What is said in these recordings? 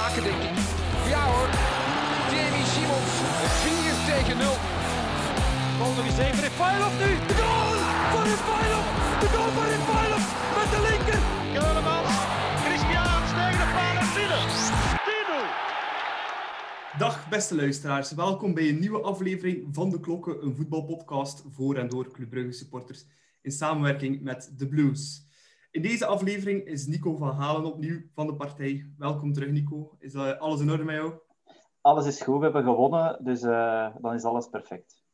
maken, denk ik. Ja hoor, Jamie Simons, 4 tegen 0. Bal nog eens even Refailov nu. De goal van Refailov. De goal van Refailov met de linker. Keulemans, Christian tegen de paal en binnen. 10-0. Dag beste luisteraars, welkom bij een nieuwe aflevering van De Klokken, een voetbalpodcast voor en door Club Brugge supporters in samenwerking met The Blues. In deze aflevering is Nico van Halen opnieuw van de partij. Welkom terug Nico, is uh, alles in orde met jou? Alles is goed, we hebben gewonnen, dus uh, dan is alles perfect.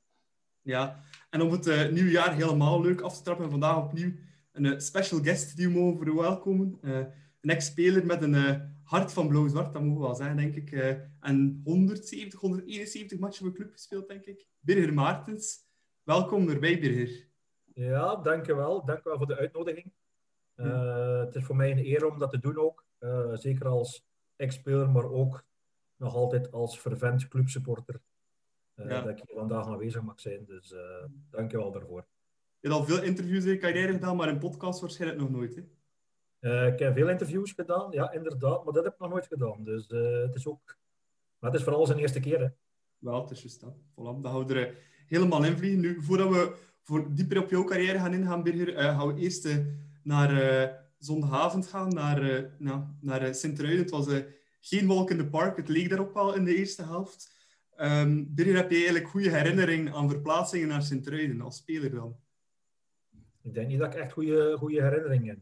Ja, en om het uh, nieuwe jaar helemaal leuk af te trappen, vandaag opnieuw een special guest die we mogen verwelkomen. een ex-speler met een hart van blauw-zwart, dat mogen we wel zeggen, denk ik. Uh, en 170, 171 matchen voor de club gespeeld, denk ik. Birger Maartens, welkom erbij, Birger. Ja, dankjewel. Dankjewel voor de uitnodiging. Ja. Het is voor mij een eer om dat te doen ook. Uh, zeker als ex-speler, maar ook nog altijd als fervent clubsupporter. Ja. Dat ik hier vandaag aanwezig mag zijn. Dus dankjewel daarvoor. Je hebt al veel interviews in je carrière gedaan, maar een podcast waarschijnlijk nog nooit, hè? Uh, ik heb veel interviews gedaan, ja, inderdaad, maar dat heb ik nog nooit gedaan. Dus uh, het is ook... Maar het is vooral zijn eerste keer, hè. Wel, het is juist dat. Voilà, dan gaan we er uh, helemaal in vliegen. Nu, voordat we voor dieper op jouw carrière gaan ingaan, Birger, gaan we eerst naar zondagavond gaan, naar, nou, naar Sint-Truiden. Het was geen walk in the park, het leek daarop wel in de eerste helft. Um, Birger, heb je eigenlijk goede herinnering aan verplaatsingen naar Sint-Truiden, als speler dan? Ik denk niet dat ik echt goede, goede herinneringen heb.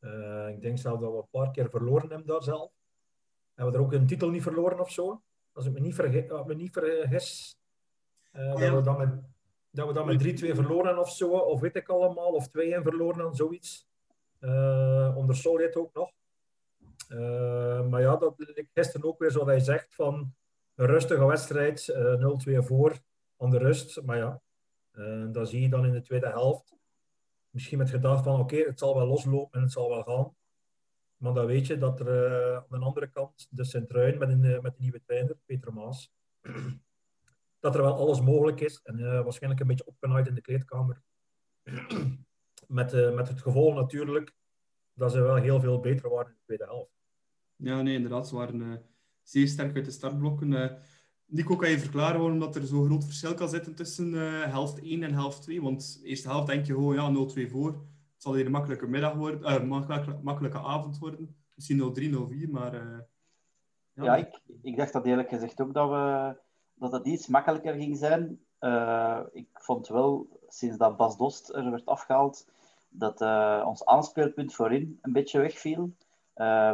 Uh, ik denk zelf dat we een paar keer verloren hebben daar zelf. Hebben we er ook een titel niet verloren of zo? Als ik me niet, verge me niet vergis. Uh, oh, ja. dat, we dan met, dat we dan met 3-2 verloren of zo. Of weet ik allemaal. Of 2-1 verloren dan zoiets. Uh, onder Solid ook nog. maar ja, dat gisteren ook weer zoals hij zegt. Van een rustige wedstrijd. 0-2 voor aan de rust. Maar ja, dat zie je dan in de tweede helft misschien met gedacht van oké, het zal wel loslopen en het zal wel gaan. Maar dan weet je dat er uh, aan de andere kant, de Centruin met een, uh, met een nieuwe trainer, Peter Maas, dat er wel alles mogelijk is. En uh, waarschijnlijk een beetje opgenaaid in de kleedkamer. met, met het gevolg natuurlijk dat ze wel heel veel beter waren in de tweede helft. Ja, nee, inderdaad. Ze waren zeer sterk uit de startblokken. Nico, kan je verklaren waarom dat er zo'n groot verschil kan zitten tussen uh, helft 1 en helft 2? Want de eerste helft denk je gewoon, ja, 0-2 voor. Het zal hier een makkelijke middag worden, uh, makkelijke, makkelijke avond worden. Misschien 0-3, 0-4, maar... Uh, ja, ja ik, ik dacht dat eerlijk gezegd ook dat, we, dat het iets makkelijker ging zijn. ik vond wel, sinds dat Bas Dost er werd afgehaald, dat ons aanspeelpunt voorin een beetje wegviel.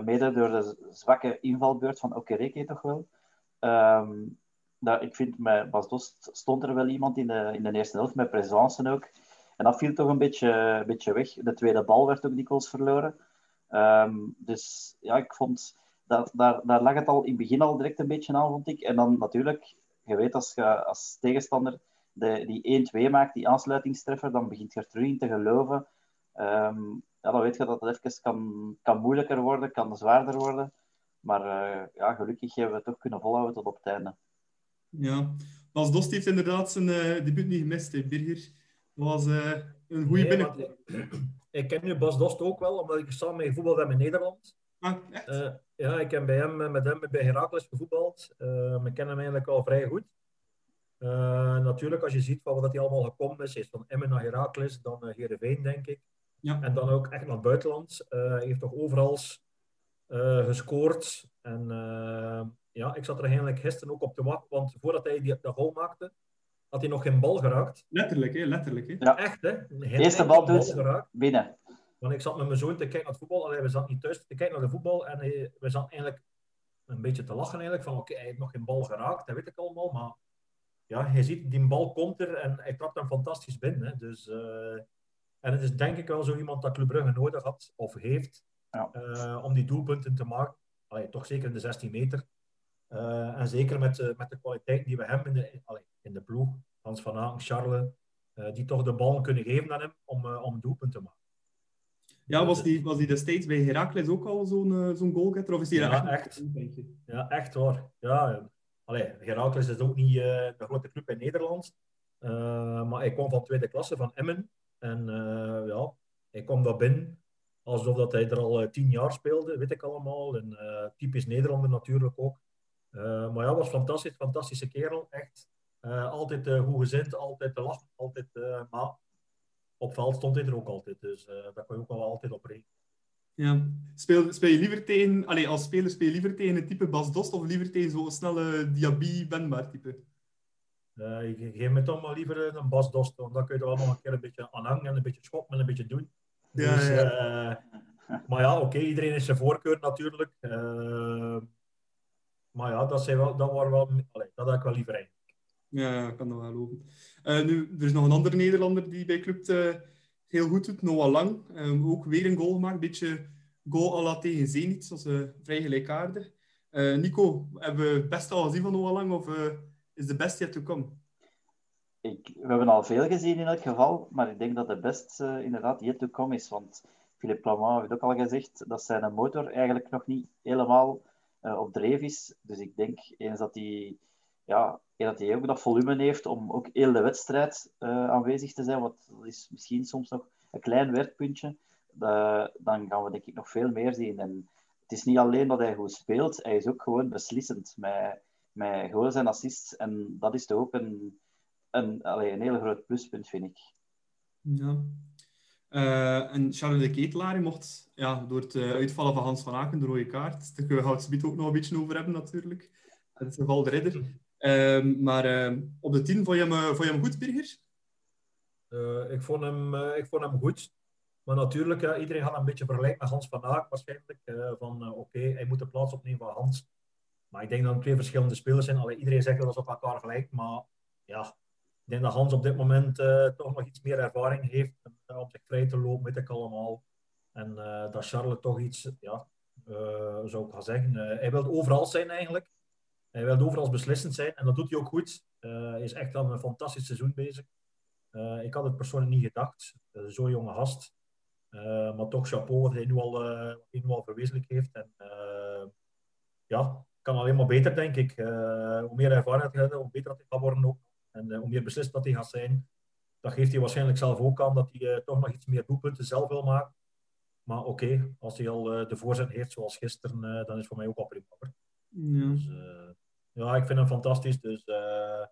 mede door de zwakke invalbeurt van Okereke toch wel. Um, dat, ik vind, met Bas Dost stond er wel iemand in de, in de eerste helft, met presence ook. En dat viel toch een beetje, een beetje weg. De tweede bal werd ook dikwijls verloren. Um, dus ja, ik vond... Dat, daar, daar lag het al in het begin al direct een beetje aan, vond ik. En dan natuurlijk, je weet als je als tegenstander de, die 1-2 maakt, die aansluitingstreffer, dan begint je er terug in te geloven. Um, ja, dan weet je dat het even kan, kan moeilijker worden, kan zwaarder worden. Maar uh, ja, gelukkig hebben we het toch kunnen volhouden tot op het einde. Ja, Bas Dost heeft inderdaad zijn uh, debuut niet gemist. Hè. Birger dat was uh, een goede nee, binnenkomen. Ik ken nu Bas Dost ook wel, omdat ik samen mee gevoetbald heb in Nederland. Ah, echt? Uh, ja, ik heb bij hem, met hem bij Heracles gevoetbald. we kennen hem eigenlijk al vrij goed. natuurlijk, als je ziet van wat hij allemaal gekomen is, is van Emmen naar Heracles, dan uh, Heerenveen, denk ik. Ja. En dan ook echt naar het buitenland. hij heeft toch overal gescoord. En ja, ik zat er eigenlijk gisteren ook op te wachten, want voordat hij die, de goal maakte, had hij nog geen bal geraakt. Letterlijk, hè? Letterlijk, hè? Ja. Echt, hè? Eerste bal doet geraakt. binnen. Want ik zat met mijn zoon te kijken naar het voetbal. Allee, we zaten niet thuis te kijken naar de voetbal. En we zaten eigenlijk een beetje te lachen eigenlijk. Van oké, hij heeft nog geen bal geraakt. Dat weet ik allemaal. Maar ja, je ziet, die bal komt er en hij trapt hem fantastisch binnen. Hè. Dus, uh, en het is denk ik wel zo iemand dat Club Brugge nodig had of heeft. Ja. Uh, om die doelpunten te maken. Allee, toch zeker in de 16 meter. Uh, en zeker met, uh, met de kwaliteit die we hebben in de, allee, in de ploeg, Hans van Aken, Charles, die toch de bal kunnen geven aan hem om, om een doelpunt te maken. Ja, was die, was die destijds bij Heracles ook al zo'n zo'n goalgetter? Of is die ja, echt? Ja, echt hoor. Ja, allee, Heracles is ook niet de grote club in Nederland. maar hij kwam van tweede klasse, van Emmen. En ja, hij kwam daar binnen. alsof dat hij er al eh, tien jaar speelde, weet ik allemaal. En typisch Nederlander natuurlijk ook. Maar ja, was fantastisch, fantastische kerel, echt. altijd goed gezind, altijd te lachen, altijd. maar op veld stond hij er ook altijd, dus daar kon je ook wel altijd op rekenen. Ja. Speel, speel je liever tegen, allez, als speler speel je liever tegen het type Bas Dost of liever tegen zo'n snelle Diaby Benbaar type? Uh, ik geef me toch maar liever een Bas Dost, want dan kun je er wel nog een keer een beetje aan hangen en een beetje schoppen en een beetje doen. Ja, dus, ja. Uh, maar ja, oké, okay, iedereen heeft zijn voorkeur natuurlijk. Uh, maar ja, dat, zijn wel, dat, waren wel, allez, dat had ik wel liever eigenlijk. Ja, ik kan dat wel lopen. nu, er is nog een andere Nederlander die bij Club heel goed doet, Noah Lang. Um, ook weer een goal gemaakt, een beetje goal à la tegen Zenit, zoals uh, vrij gelijkaardig. Uh, Nico, hebben we het beste al gezien van Noah Lang of is de best yet to come? Ik, we hebben al veel gezien in elk geval, maar ik denk dat de best inderdaad yet to come is. Want Philippe Lamar heeft ook al gezegd dat zijn motor eigenlijk nog niet helemaal op dreef is. Dus ik denk eens dat hij ja, dat hij ook dat volume heeft om ook heel de wedstrijd uh, aanwezig te zijn, wat is misschien soms nog een klein werkpuntje, uh, dan gaan we denk ik nog veel meer zien. En het is niet alleen dat hij goed speelt, hij is ook gewoon beslissend met, met goals en assists. En dat is toch ook een, een, allee, een heel groot pluspunt, vind ik. Ja. Uh, en Charles de Ketelaar mocht ja, door het uitvallen van Hans van Aken, de rode kaart, daar kunnen we het ook nog een beetje over hebben natuurlijk. Het geval de ridder. Um, maar uh, op de 10 vond je hem, uh, vond je hem goed, Birger? Uh, ik, vond hem, ik vond hem goed. Maar natuurlijk, iedereen gaat een beetje vergelijken met Hans van waarschijnlijk. van oké, hij moet de plaats opnemen van Hans. Maar ik denk dat het twee verschillende spelers zijn. Allee, iedereen zegt dat ze op elkaar gelijk. Maar ja, ik denk dat Hans op dit moment toch nog iets meer ervaring heeft. om zich vrij te lopen, weet ik allemaal. En dat Charles toch iets, ja, zou ik gaan zeggen. hij wil overal zijn eigenlijk. Hij wil overal beslissend zijn en dat doet hij ook goed. Uh, hij is echt aan een fantastisch seizoen bezig. Uh, ik had het persoonlijk niet gedacht. Uh, Zo'n jonge gast. maar toch chapeau wat hij nu al, wat hij nu al verwezenlijk heeft. En, ja, kan alleen maar beter, denk ik. hoe meer ervaring hij heeft, hoe beter dat hij gaat worden ook. En hoe meer beslist dat hij gaat zijn. Dat geeft hij waarschijnlijk zelf ook aan, dat hij toch nog iets meer doelpunten zelf wil maken. Maar oké, okay, als hij al de voorzet heeft zoals gisteren, dan is het voor mij ook al prima. Ja. Dus, ja, ik vind hem fantastisch. Dus uh,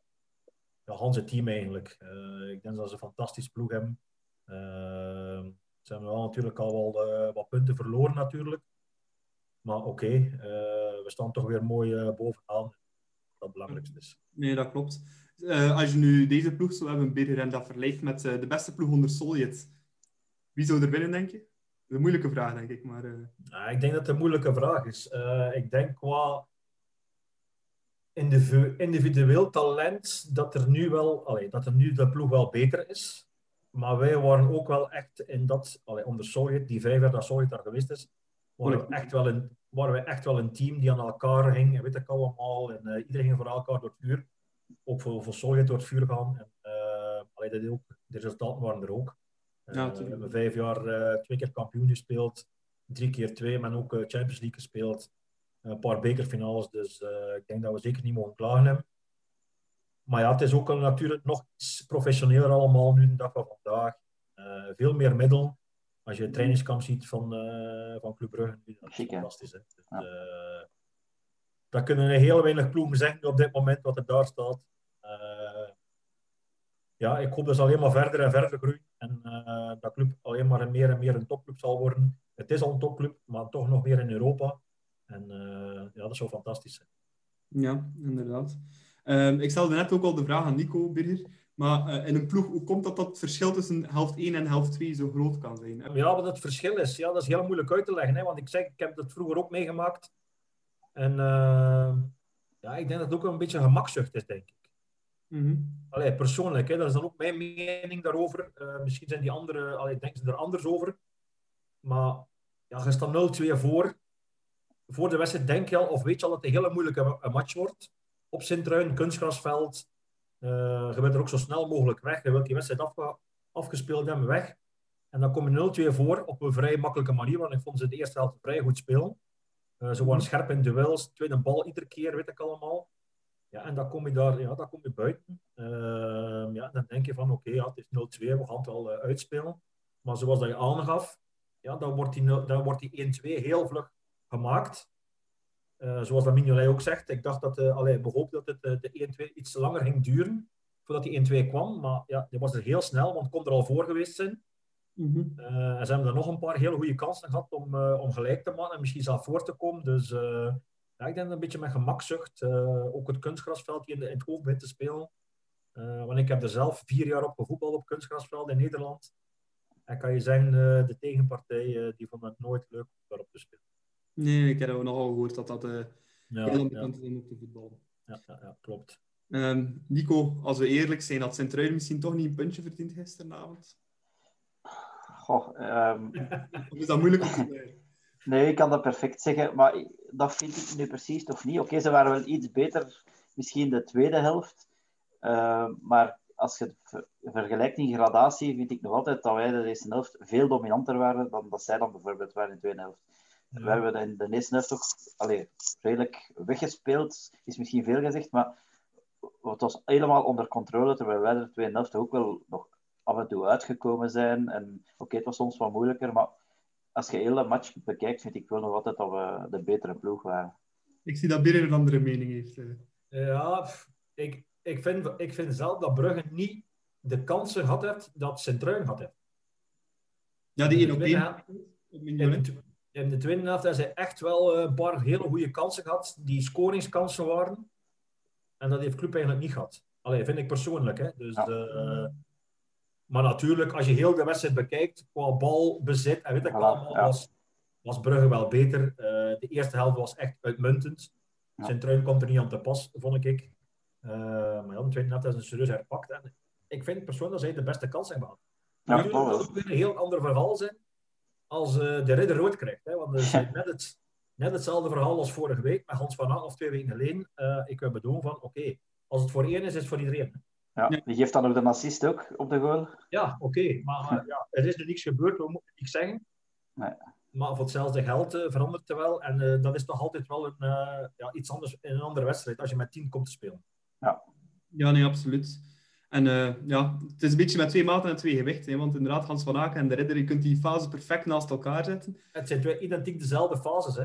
ja, Hans het team eigenlijk. Uh, ik denk dat ze een fantastisch ploeg hebben. Uh, ze hebben wel natuurlijk al wel wat punten verloren natuurlijk. Maar oké, okay, we staan toch weer mooi bovenaan. Dat het belangrijkste is. Nee, dat klopt. als je nu deze ploeg zou hebben, en dat vergelijkt met de beste ploeg onder Soljet, wie zou er winnen, denk je? Dat is een moeilijke vraag, denk ik. Maar, ik denk dat het een moeilijke vraag is. ik denk qua individueel talent dat er nu wel, allee, dat er nu de ploeg wel beter is. Maar wij waren ook wel echt in dat, allee, onder Sovjet, die vijf jaar dat Sovjet daar geweest is, waren we echt wel een, waren wij echt wel een team die aan elkaar ging, en weet ik allemaal. En uh, iedereen ging voor elkaar door het vuur. Ook voor, voor Sovjet door het vuur gaan. En, uh, allee, dat ook, de resultaten waren er ook. Uh, ja, we hebben vijf jaar twee keer kampioen gespeeld, drie keer twee, maar ook Champions League gespeeld een paar bekerfinales. Dus uh, ik denk dat we zeker niet mogen klagen hebben. Maar ja, het is ook natuurlijk nog iets professioneler allemaal nu, de dag van vandaag. Uh, veel meer middel. Als je het trainingskamp ziet van, uh, van Club Brugge, dat is fantastisch. Hè? Dus, ja. dat kunnen heel weinig ploegen zeggen op dit moment wat er daar staat. ja, ik hoop dat ze alleen maar verder en verder groeien. En dat club alleen maar meer en meer een topclub zal worden. Het is al een topclub, maar toch nog meer in Europa. En uh, ja, dat zou fantastisch zijn. Ja, inderdaad. Um, ik stelde net ook al de vraag aan Nico Birger. Maar uh, in een ploeg, hoe komt dat dat het verschil tussen helft 1 en helft 2 zo groot kan zijn? Ja, wat het verschil is, ja, dat is heel moeilijk uit te leggen. Hè? Want ik zeg, ik heb dat vroeger ook meegemaakt. En uh, ja, ik denk dat het ook een beetje gemakzucht is, denk ik. Mm -hmm. Allee, persoonlijk, hè, dat is dan ook mijn mening daarover. Uh, misschien zijn die anderen, allee, denken ze er anders over. Maar ja, je staat 0-2 voor voor de wedstrijd denk je al, of weet je al dat het een hele moeilijke match wordt. Op Sint-Truin, kunstgrasveld. Uh, je bent er ook zo snel mogelijk weg. Je wilt die wedstrijd afge afgespeeld hebben, weg. En dan kom je 0-2 voor op een vrij makkelijke manier, want ik vond ze de eerste helft vrij goed spelen. Uh, ze waren scherp in duels, tweede bal iedere keer, weet ik allemaal. Ja, en dan kom je daar, ja, dan kom je buiten. Uh, ja, dan denk je van, oké, ja, het is 0-2, we gaan het wel uh, uitspelen. Maar zoals dat je aangaf, ja, dan wordt die, dan wordt die 1-2 heel vlug gemaakt. Uh, zoals dat Mignolet ook zegt, ik dacht dat, uh, allee, we hoopten dat het, uh, de 1-2 iets langer ging duren voordat die 1-2 kwam. Maar ja, die was er heel snel, want het kon er al voor geweest zijn. Mm -hmm. en ze hebben er nog een paar hele goede kansen gehad om, om gelijk te maken en misschien zelf voor te komen. Dus ja, ik denk dat een beetje met gemakzucht, ook het kunstgrasveld in, de, in het hoofd begint te spelen. want ik heb er zelf vier jaar op gevoetbald op kunstgrasveld in Nederland. En kan je zeggen, de tegenpartij die vond het nooit leuk om daarop te spelen. Nee, ik heb nogal gehoord dat dat uh, ja, heel ja. bekend is op te voetballen. Ja, ja, ja klopt. Um, Nico, als we eerlijk zijn, had Sint-Truiden misschien toch niet een puntje verdiend gisteravond? Goh, um... of is dat moeilijk om te zeggen? Nee, ik kan dat perfect zeggen, maar dat vind ik nu precies toch niet. Oké, okay, ze waren wel iets beter, misschien de tweede helft, uh, maar als je het vergelijkt in gradatie, vind ik nog altijd dat wij de eerste helft veel dominanter waren dan dat zij dan bijvoorbeeld waren in de tweede helft. Ja. We hebben in de eerste helft toch allee, redelijk weggespeeld, is misschien veel gezegd, maar het was helemaal onder controle, terwijl wij er de tweede helft ook wel nog af en toe uitgekomen zijn. En oké, okay, het was soms wat moeilijker, maar als je heel de match bekijkt, vind ik wel nog altijd dat we de betere ploeg waren. Ik zie dat Birre een andere mening heeft. Ja, ik, ik, vind, ik vind zelf dat Brugge niet de kansen gehad heeft dat Sint-Truiden had heeft. Ja, die één op één. In de tweede helft hebben ze echt wel een paar hele goede kansen gehad, die scoringskansen waren. En dat heeft Club eigenlijk niet gehad. Allee, vind ik persoonlijk. Hè. Dus, ja. uh, maar natuurlijk, als je heel de wedstrijd bekijkt, qua balbezit en weet ik ja. was, was Brugge wel beter. Uh, de eerste helft was echt uitmuntend. Ja. Zijn truin komt er niet aan te pas, vond ik. Uh, maar ja, de tweede helft is een serieus herpakt. En ik vind persoonlijk dat zij de beste kans hebben gehad. Ja, zal het weer een heel ander verhaal zijn als uh, de ridder rood krijgt. Hè? Want dat is net, het, net hetzelfde verhaal als vorige week met Hans van Aan of twee weken geleden. Uh, ik wil bedoelen van, oké, okay, als het voor één is, is het voor iedereen. Ja, die geeft dan ook de assist ook op de goal. Ja, oké. Okay, maar uh, ja, er is nu niks gebeurd, we moeten niks zeggen. Nee. Maar voor hetzelfde geld uh, verandert het wel. En uh, dat is toch altijd wel een, uh, ja, iets anders in een andere wedstrijd als je met tien komt te spelen. Ja, ja nee, absoluut. En uh, ja, het is een beetje met twee maten en twee gewichten. Hè, want inderdaad, Hans van Aken en de Ridder, je kunt die fases perfect naast elkaar zetten. Het zijn twee identiek dezelfde fases. Hè.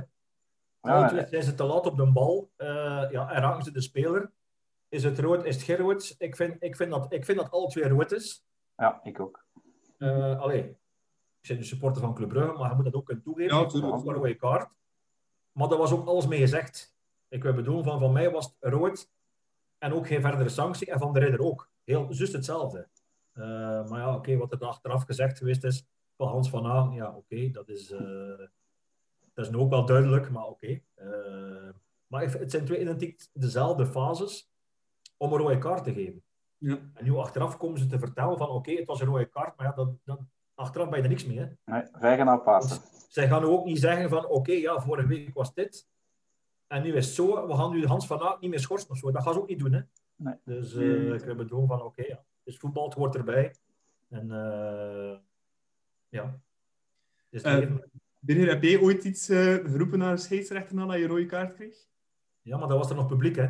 Ja, twee zijn ze te laat op de bal uh, ja, en raken ze de speler. Is het rood, is het geen rood? Ik vind, ik vind, dat, ik vind dat alle twee rood is. Ja, ik ook. Uh, allee, ik ben de supporter van Club Brugge, maar je moet dat ook kunnen toegeven. Ja, het is een rode kaart. Maar daar was ook alles mee gezegd. Ik wil bedoelen, van, van mij was het rood en ook geen verdere sanctie. En van de Ridder ook heel juist hetzelfde. Uh, maar ja, oké, okay, wat er achteraf gezegd geweest is van Hans van Aan, ja, oké, okay, dat, is, uh, dat is nu ook wel duidelijk, maar oké. Okay. Uh, maar het zijn twee identiek dezelfde fases om een rode kaart te geven. Ja. En nu achteraf komen ze te vertellen van oké, het was een rode kaart, maar ja, dan, dan, achteraf ben je er niks mee. Hè. Nee, wij gaan. Dus zij gaan nu ook niet zeggen van oké, ja, vorige week was dit. En nu is het zo, we gaan nu Hans van Aert niet meer schorsen of zo. Dat gaan ze ook niet doen, hè. Nee. Dus uh, ik heb bedoeld van, oké, okay, ja. Dus voetbal, het hoort erbij. En uh, ja. Dus uh, Birger, heb jij ooit iets geroepen naar de scheidsrechter nadat je rode kaart kreeg? Ja, maar dat was er nog publiek, hè.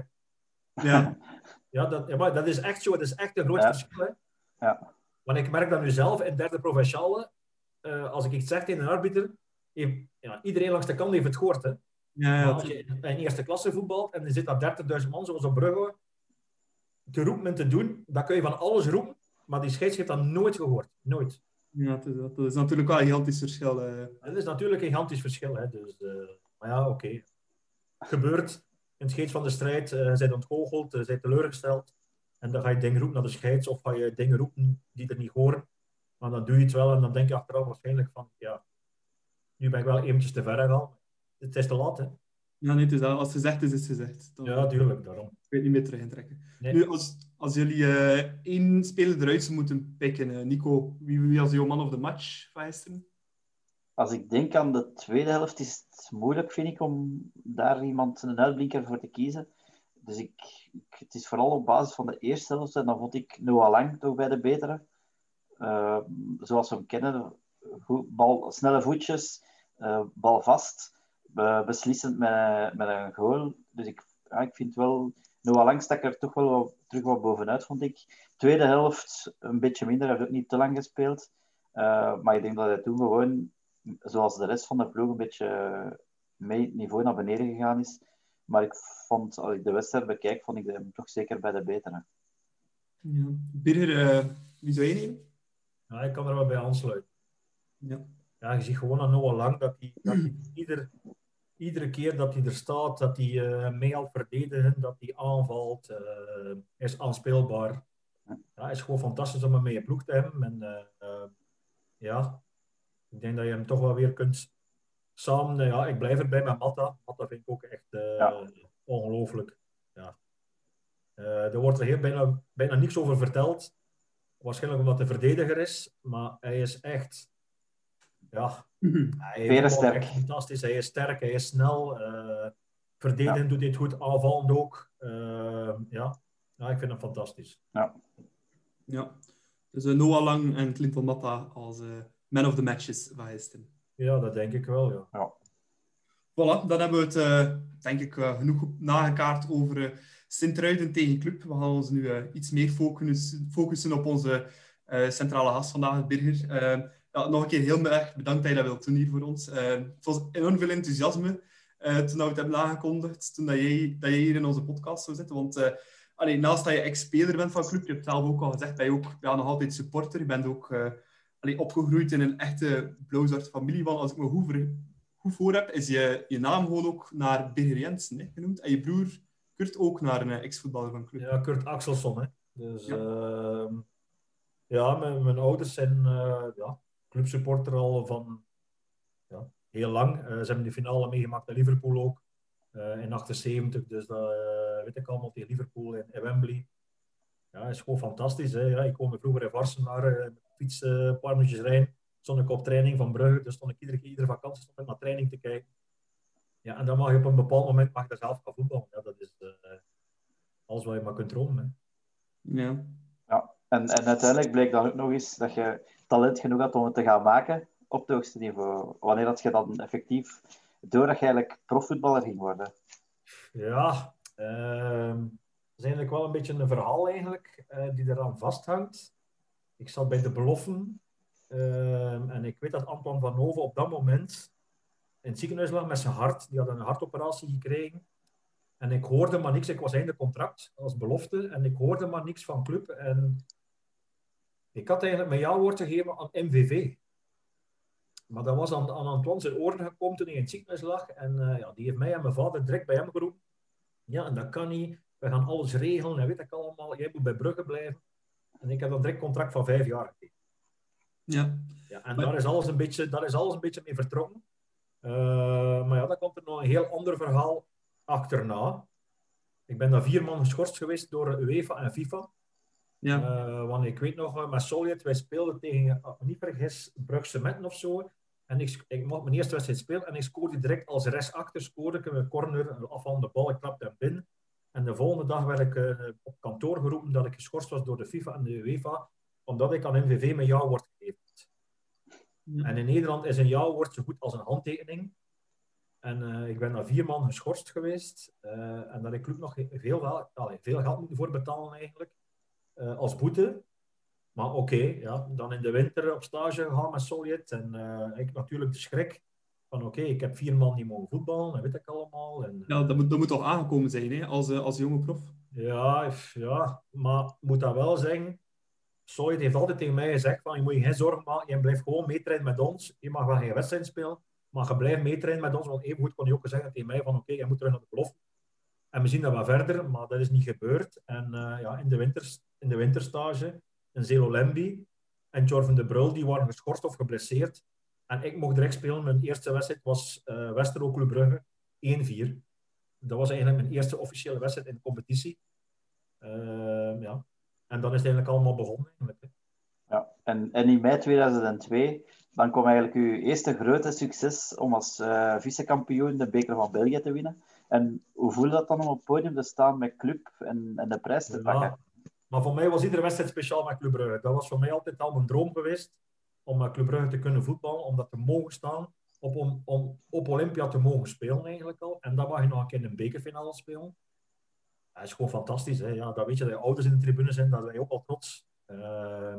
Ja. ja, dat, ja, maar dat is echt zo. Dat is echt een groot ja. verschil, hè. Ja. Want ik merk dat nu zelf in derde provinciale, als ik iets zeg tegen een arbiter, heeft, ja, iedereen langs de kant heeft het gehoord, hè. Ja, ja, als je in eerste klasse voetbalt en er zit dat 30.000 man, zoals op Brugge, te roepen en te doen, dan kun je van alles roepen, maar die scheids heeft dat nooit gehoord. Nooit. Ja, dat is, dat is natuurlijk wel een gigantisch verschil. Uh. Dat is natuurlijk een gigantisch verschil. Hè. Dus, uh, maar ja, oké. Okay. Gebeurt. In het scheids van de strijd uh, zijn ontgoocheld, uh, zijn teleurgesteld. En dan ga je dingen roepen naar de scheids, of ga je dingen roepen die er niet horen. Maar dan doe je het wel en dan denk je achteraf waarschijnlijk van, ja, nu ben ik wel eventjes te ver gegaan. Het is te laat, hè. Ja, nee, het is al, als het gezegd is, is het gezegd. Dan, ja, tuurlijk, daarom. Ik weet niet meer terug intrekken. Nee. Nu, als, als jullie uh, één speler eruit moeten pikken, uh, Nico, wie, wie was jouw man of the match van gisteren? Als ik denk aan de tweede helft, is het moeilijk, vind ik, om daar iemand een uitblinker voor te kiezen. Dus ik, ik, het is vooral op basis van de eerste helft, en dan vond ik Noah Lang toch bij de betere. Uh, zoals we hem kennen, bal, snelle voetjes, bal vast beslissend met, met een goal. Dus ik, ja, ik vind wel... Noah Lang stak er toch wel wat, terug wat bovenuit, vond ik. Tweede helft een beetje minder, hij heeft ook niet te lang gespeeld. Uh, maar ik denk dat hij toen gewoon zoals de rest van de ploeg, een beetje mee het niveau naar beneden gegaan is. Maar ik vond, als ik de wedstrijd bekijk, vond ik hem toch zeker bij de betere. Ja. Birger, uh, wie zou je nemen? Ja, ik kan er wel bij aansluiten. Ja. Ja, je ziet gewoon aan Noah Lang dat hij, dat hij ieder, iedere keer dat hij er staat, dat hij uh, mee al verdedigen, dat hij aanvalt, uh, is aanspeelbaar. Ja, is gewoon fantastisch om hem mee je ploeg te hebben. En uh, ja, ik denk dat je hem toch wel weer kunt samen. ja, ik blijf erbij met Matta. Matta vind ik ook echt ja. ongelooflijk. Ja. er wordt er heel bijna, bijna niks over verteld. Waarschijnlijk omdat hij verdediger is, maar hij is echt. Ja, hij is sterk. fantastisch. Hij is sterk, hij is snel. Uh, verdedigen ja. doet dit goed, aanvallend ook. Uh, ja. ja, ik vind hem fantastisch. Ja. Ja. Dus uh, Noah Lang en Clinton Matta als man of the matches van gisteren. Ja, dat denk ik wel, ja. ja. Voilà, dan hebben we het, denk ik, genoeg nagekaart over Sint-Truiden tegen Club. We gaan ons nu iets meer focussen, focussen op onze centrale gast vandaag, Birger ja, nog een keer heel erg bedankt dat je dat wilt doen hier voor ons. Uh, het was enorm veel enthousiasme uh, toen we het hebben aangekondigd, toen dat jij, dat jij hier in onze podcast zou zitten. Want uh, allee, naast dat je ex-speler bent van club, je hebt zelf ook al gezegd, ben je ook ja, nog altijd supporter. Je bent ook allee, opgegroeid in een echte blauw-zwart familie. Want als ik me goed, voor, goed voor heb, is je, je naam gewoon ook naar Birger Jensen hè, genoemd. En je broer Kurt ook naar een ex-voetballer van club. Ja, Kurt Axelsson. Hè. Dus ja, ehm, ja mijn, mijn ouders zijn... ja, clubsupporter al van ja, heel lang. Uh, ze hebben de finale meegemaakt bij Liverpool ook. Uh, in 78, dus dat uh, weet ik allemaal tegen Liverpool in, in Wembley. Ja, is gewoon fantastisch. Hè? Ja, ik woonde vroeger in Varsen naar fiets een paar minuutjes rijden. Stond ik op training van Brugge, dus stond ik iedere keer, iedere vakantie stond ik naar training te kijken. Ja, en dan mag je op een bepaald moment mag je zelf gaan voetballen. Ja, dat is alles wat je maar kunt dromen. Hè. Ja. ja. En, en uiteindelijk bleek dan ook nog eens dat je talent genoeg had om het te gaan maken op het hoogste niveau? Wanneer had je dan effectief door dat je eigenlijk profvoetballer ging worden? Ja, uh, dat is eigenlijk wel een beetje een verhaal eigenlijk, uh, die eraan vasthangt. Ik zat bij de beloften uh, en ik weet dat Anton van Hoven op dat moment in het ziekenhuis lag met zijn hart. Die had een hartoperatie gekregen. En ik hoorde maar niks. Ik was einde contract als belofte. En ik hoorde maar niks van club. En ik had eigenlijk mijn jouwwoord gegeven aan MVV. Maar dat was aan, aan Antoine zijn oren gekomen toen hij in het ziekenhuis lag. En uh, ja, die heeft mij en mijn vader direct bij hem geroepen. Ja, en dat kan niet. We gaan alles regelen en weet ik allemaal. Jij moet bij Brugge blijven. En ik heb dan direct contract van vijf jaar gegeven. Ja. ja en daar, is alles een beetje, daar is alles een beetje mee vertrokken. Uh, maar ja, dan komt er nog een heel ander verhaal achterna. Ik ben daar vier man geschorst geweest door UEFA en FIFA. Ja. Uh, want ik weet nog, met Solid, wij speelden tegen, uh, niet vergis, Brugse Metten of zo. En ik, ik mocht mijn eerste wedstrijd spelen en ik scoorde direct als rechtsachter, scoorde ik een corner af van de bal, ik trapte hem binnen. En de volgende dag werd ik uh, op kantoor geroepen dat ik geschorst was door de FIFA en de UEFA, omdat ik aan MVV mijn jouwwoord gegeven ja. En in Nederland is een jouwwoord zo goed als een handtekening. En uh, ik ben daar vier man geschorst geweest. Uh, en dat ik club nog veel, allee, veel geld moeten voor betalen eigenlijk uh, als boete. Maar oké, okay, ja, dan in de winter op stage gegaan met Sovjet. En uh, ik natuurlijk de schrik van oké, okay, ik heb vier man die mogen voetballen, dat weet ik allemaal. En, ja, dat moet, dat moet toch aangekomen zijn hè, als, uh, als jonge prof? Ja, ja, maar moet dat wel zeggen. Sovjet heeft altijd tegen mij gezegd van je moet je geen zorgen maken, je blijft gewoon meetrainen met ons. Je mag wel geen wedstrijd spelen, maar je blijft meetrainen met ons. Want even goed kon hij ook zeggen tegen mij van oké, okay, je moet terug naar de belofte. En we zien dat wel verder, maar dat is niet gebeurd. En uh, ja, in de winters in de winterstage. En Zelo Lemby en Jorven de Brul, die waren geschorst of geblesseerd. En ik mocht direct spelen. Mijn eerste wedstrijd was uh, Westerlo Club Brugge 1-4. Dat was eigenlijk mijn eerste officiële wedstrijd in de competitie. Uh, ja. En dan is het eigenlijk allemaal begonnen. Eigenlijk. Ja, en, en in mei 2002, dan kwam eigenlijk uw eerste grote succes om als uh, vice-kampioen de beker van België te winnen. En hoe voelde dat dan om op het podium te staan met club en, en de prijs te pakken? Maar voor mij was iedere wedstrijd speciaal met Club Brugge. Dat was voor mij altijd al mijn droom geweest. Om met Club Brugge te kunnen voetballen. Om dat te mogen staan. Op, om, om op Olympia te mogen spelen eigenlijk al. En dan mag je nog een keer in een bekerfinale spelen. Dat is gewoon fantastisch. Hè? Ja, dat weet je, dat je ouders in de tribune zijn. Dat wij ook al trots. Uh,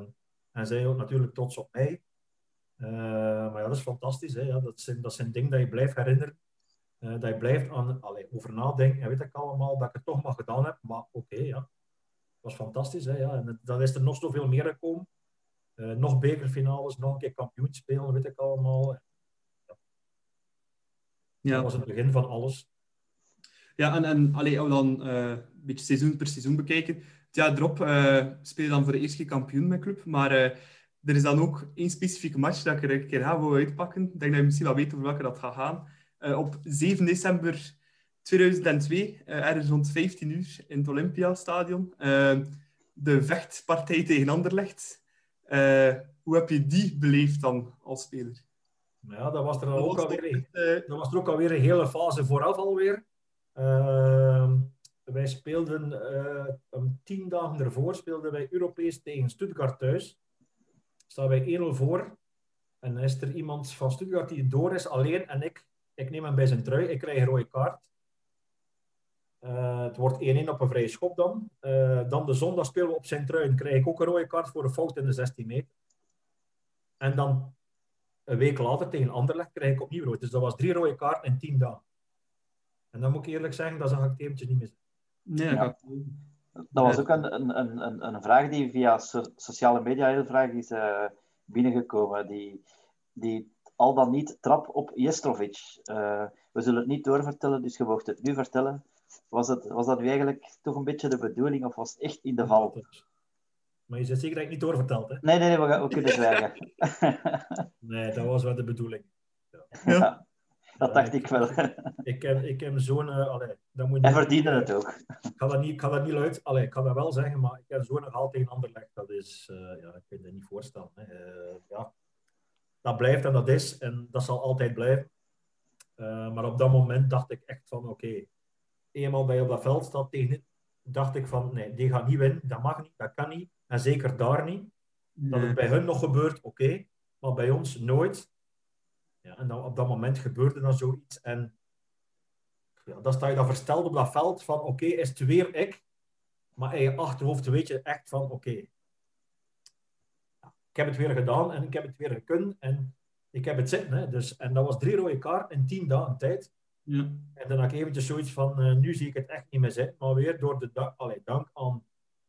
en zij ook natuurlijk trots op mij. Eh, maar ja, dat is fantastisch. Hè? Ja, dat, zijn, dat zijn dingen dat je blijft herinneren. Eh, dat je blijft aan, over nadenken. En weet ik allemaal dat ik het toch maar gedaan heb. Maar oké, ja. Was fantastisch. Hè? Ja. En dan is er nog zoveel meer gekomen. Uh, nog bekerfinales, nog een keer kampioen spelen, weet ik allemaal. Ja. ja. Dat was het begin van alles. Ja, en, en allee, als we dan uh, een beetje seizoen per seizoen bekijken. Het jaar erop uh, speel je dan voor de eerste keer kampioen met club. Maar er is dan ook één specifieke match dat ik er een keer ga uitpakken. Ik denk dat je misschien wel weet over welke dat gaat gaan. op 7 december 2002, ergens rond 15 uur in het Olympiastadion. de vechtpartij tegen Anderlecht. hoe heb je die beleefd dan als speler? Ja, dat was er, dat ook, alweer, dat was er ook alweer een hele fase vooraf alweer. Ehm, wij speelden uh, tien dagen ervoor speelden wij Europees tegen Stuttgart thuis. Staan wij 1-0 voor. En dan is er iemand van Stuttgart die door is, alleen. En ik, ik neem hem bij zijn trui. Ik krijg een rode kaart. Uh, het wordt 1-1 op een vrije schop dan. Uh, dan de zondag spelen we op zijn trui. Dan krijg ik ook een rode kaart voor een fout in de 16 meter. En dan een week later tegen Anderlecht krijg ik opnieuw rood. Dus dat was drie rode kaarten in tien dagen. En dan moet ik eerlijk zeggen, dat zag ik eventjes niet meer Nee, ja. Dat was ook een, een, een, een vraag die via sociale media heel vaak is uh, binnengekomen. Die, die al dan niet trap op Jestrovic. Uh, we zullen het niet doorvertellen, dus je mocht het nu vertellen. Was, het, was dat eigenlijk toch een beetje de bedoeling of was het echt in de val? Maar je zegt zeker dat ik niet doorverteld, hè? Nee, nee, nee, we, gaan, we kunnen zwijgen. nee, dat was wel de bedoeling. Ja. Dat dacht ik wel. ik heb, ik heb zo'n... Uh, dat moet en verdiende het ook. Ik ga dat niet, ik ga dat niet luid... Allee, ik kan dat wel zeggen, maar ik heb zo'n gehaald tegen Anderlecht. Dat is... Uh, ja, ik kan je niet voorstellen. Hè. Uh, ja. Dat blijft en dat is. En dat zal altijd blijven. maar op dat moment dacht ik echt van... Oké, okay, eenmaal bij je op dat veld staat tegen... Dacht ik van, nee, die gaat niet winnen. Dat mag niet, dat kan niet. En zeker daar niet. Dat het bij hun nog gebeurt, oké. Okay, maar bij ons nooit. Ja, en dan, op dat moment gebeurde dan zoiets. En ja, dan sta je dan versteld op dat veld van oké, is het weer ik? Maar in je achterhoofd weet je echt van oké, ja, ik heb het weer gedaan en ik heb het weer gekund en ik heb het zitten. Hè. Dus, en dat was drie rode kaarten in tien dagen tijd. Ja. En dan had ik eventjes zoiets van, uh, nu zie ik het echt niet meer zitten. Maar weer door de da allee, dank aan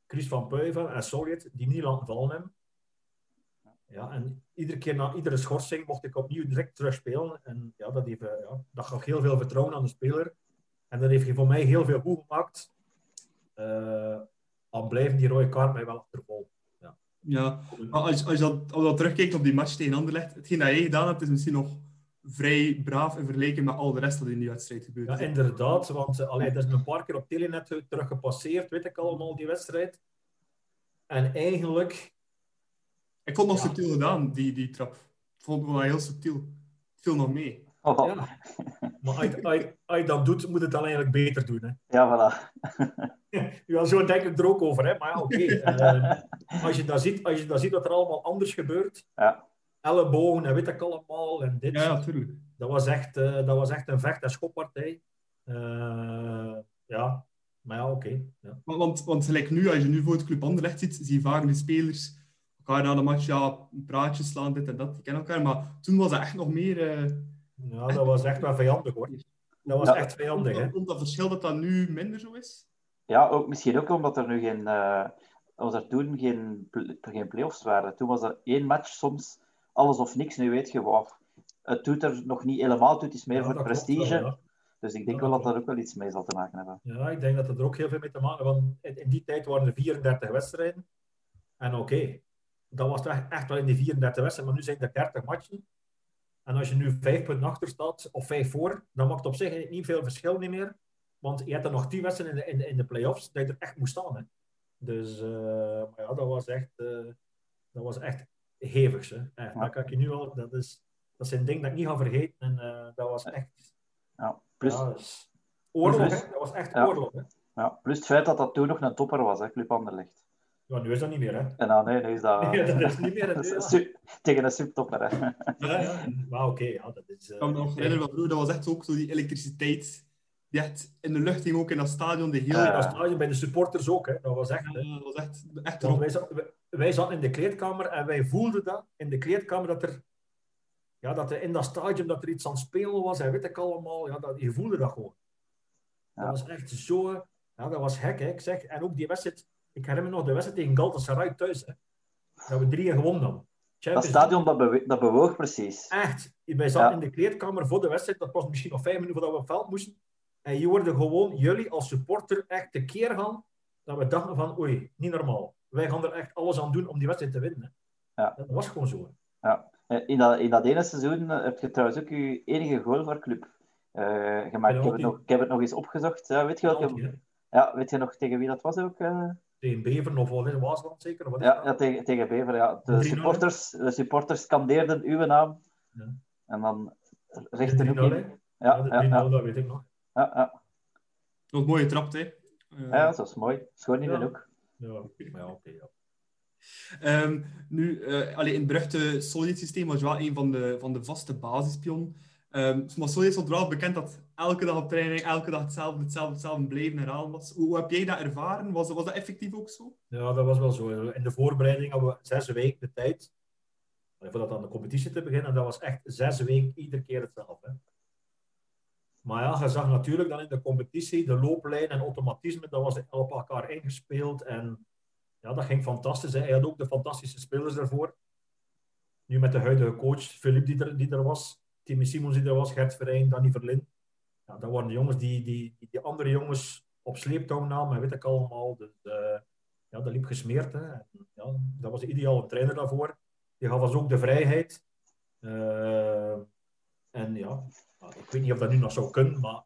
Chris van Puiven en Solid, die niet laten vallen hebben. Ja, en iedere keer na iedere schorsing mocht ik opnieuw direct terugspelen. En ja, dat, heeft, ja, dat gaf heel veel vertrouwen aan de speler. En dat heeft hij voor mij heel veel goed gemaakt. Uh, al blijven die rode kaart mij wel achtervolgen. Ja, ja als, als, je dat, als je dat terugkijkt op die match tegen Anderlecht, hetgeen dat jij gedaan hebt, is misschien nog vrij braaf in vergelijking met al de rest dat in die wedstrijd gebeurt. Ja, inderdaad. Want uh, allee, dat is een paar keer op Telenet teruggepasseerd, weet ik allemaal, die wedstrijd. En eigenlijk ik vond het nog subtiel gedaan, die, die trap. Ik vond het wel heel subtiel. Het viel nog mee. Oh. Ja. Maar als je, als, als je dat doet, moet het dan eigenlijk beter doen. Hè? Ja, voilà. ja, zo denk ik er ook over. Hè? Maar ja, oké. Okay. Uh, als, je dat ziet, als je dat ziet wat er allemaal anders gebeurt. Ja. Ellebogen en weet ik allemaal. En dit. Ja, natuurlijk. Dat was echt, uh, dat was echt een vecht- en schoppartij. Uh, ja, maar ja, oké. Okay. Ja. Want, want gelijk nu, als je nu voor het Club Anderlecht ziet, zie je vaak de spelers elkaar na de match ja, een praatje slaan, dit en dat. Die kennen elkaar. Maar toen was het echt nog meer... Uh... Ja, dat was echt wel vijandig hoor. Dat was Ja. echt vijandig. Hè? Komt dat verschil dat dat nu minder zo is? Ja, ook, misschien ook omdat er nu geen... eh was er toen geen, geen play-offs waren. Toen was er één match soms alles of niks. Nu weet je, wow, het doet er nog niet helemaal toe. Het is meer Ja, voor het prestige. wel, ja. Dus ik denk Ja, wel dat dat ook wel iets mee zal te maken hebben. Ja, ik denk dat het er ook heel veel mee te maken heeft. Want in, die tijd waren er 34 wedstrijden. En oké, dat was echt, echt wel in die 34 wedstrijden, maar nu zijn er 30 matchen. En als je nu 5 punten achter staat, of 5 voor, dan maakt op zich niet veel verschil niet meer. Want je hebt er nog 10 wedstrijden in de, in, de- in de play-offs, dat je er echt moest staan. Hè. Dus, eh, maar ja, dat was echt, eh, dat was echt hevig. Hè. Echt, Ja. Dat kan ik je nu al, dat, is, dat zijn dingen dat ik niet ga vergeten. En eh, dat was echt, Ja. Plus, ja, dat is oorlog. Plus- Hè. Dat was echt Ja. oorlog. Hè. ja, plus het feit dat dat toen nog een topper was, hè, Club Anderlecht. Ja, nu is dat niet meer. Hè. En dan, nee, nu is dat... Ja, dat is niet meer. dat is su- tegen een subtopper. Hè. Ja, ja. Maar oké, ja, dat is... eh, Ik kan me nog herinneren van vroeger, dat was echt ook zo die elektriciteit die echt in de lucht ging, ook in dat stadion. De hele... Ja. dat stadion bij de supporters ook, hè. Dat was echt... dat was echt, echt wij, za- wij- zaten in de kleedkamer en wij voelden dat in de kleedkamer dat er ja, dat er in dat stadion dat er iets aan het spelen was en weet ik allemaal. Ja, dat, je voelde dat gewoon. Ja. Dat was echt zo... Ja, dat was gek, hè. Ik zeg, en ook die wedstrijd... Ik herinner me nog de wedstrijd tegen Galatasaray thuis, hè. Dat we drieën gewonnen dan. Dat stadion dat, bewe- dat bewoog precies. Echt. Wij zaten Ja. in de kleedkamer voor de wedstrijd. Dat was misschien nog vijf minuten voordat we op het veld moesten. En je hoorde gewoon jullie als supporter echt de keer gaan dat we dachten van oei, niet normaal. Wij gaan er echt alles aan doen om die wedstrijd te winnen. Ja. Dat was gewoon zo. Ja. Eh, In, dat, in dat ene seizoen eh, heb je trouwens ook je enige goal voor club eh, gemaakt. Ik heb, het nog, ik heb het nog eens opgezocht. Ja, weet, je welke, ja, weet je nog tegen wie dat was ook? Tegen Beveren of het, Waasland zeker? Of wat Ja, ja tegen, tegen Bever. Ja. De, 3-0, supporters, de supporters scandeerden uw naam. Ja. En dan richtte ook 3-0, hè. in. Ja, Ja, de 3-0, ja, ja, dat weet ik nog. Ja, ja. Dat mooie trap, hè. Eh, Ja, dat is mooi. Schoon in Ja. de hoek. Ja, ja, oké. ja. Ehm, nu, eh allee, in het beruchte Solid systeem was je wel een van de, van de vaste basispion. Ehm maar Solid stond wel bekend dat elke dag op training, elke dag hetzelfde, hetzelfde, hetzelfde bleven herhalen was. Hoe, hoe heb jij dat ervaren? Was, was dat effectief ook zo? Ja, dat was wel zo. In de voorbereiding hadden we zes weken de tijd. eh, Voordat aan de competitie te beginnen. En dat was echt zes weken iedere keer hetzelfde. hè. Maar ja, je zag natuurlijk dan in de competitie de looplijn en automatisme. Dat was op elkaar ingespeeld. En ja, dat ging fantastisch. Hè. Hij had ook de fantastische spelers daarvoor. Nu met de huidige coach, Philippe die er, die er was. Timmy Simons die er was. Gert Verijn, Danny Verlin. Ja, dat waren de jongens die, die, die, andere jongens op sleeptouw namen. En weet ik allemaal. Dus, eh, ja, dat liep gesmeerd. Hè. Ja, dat was de ideale trainer daarvoor. Die gaf ons ook de vrijheid. Eh, en ja, ik weet niet of dat nu nog zou kunnen, maar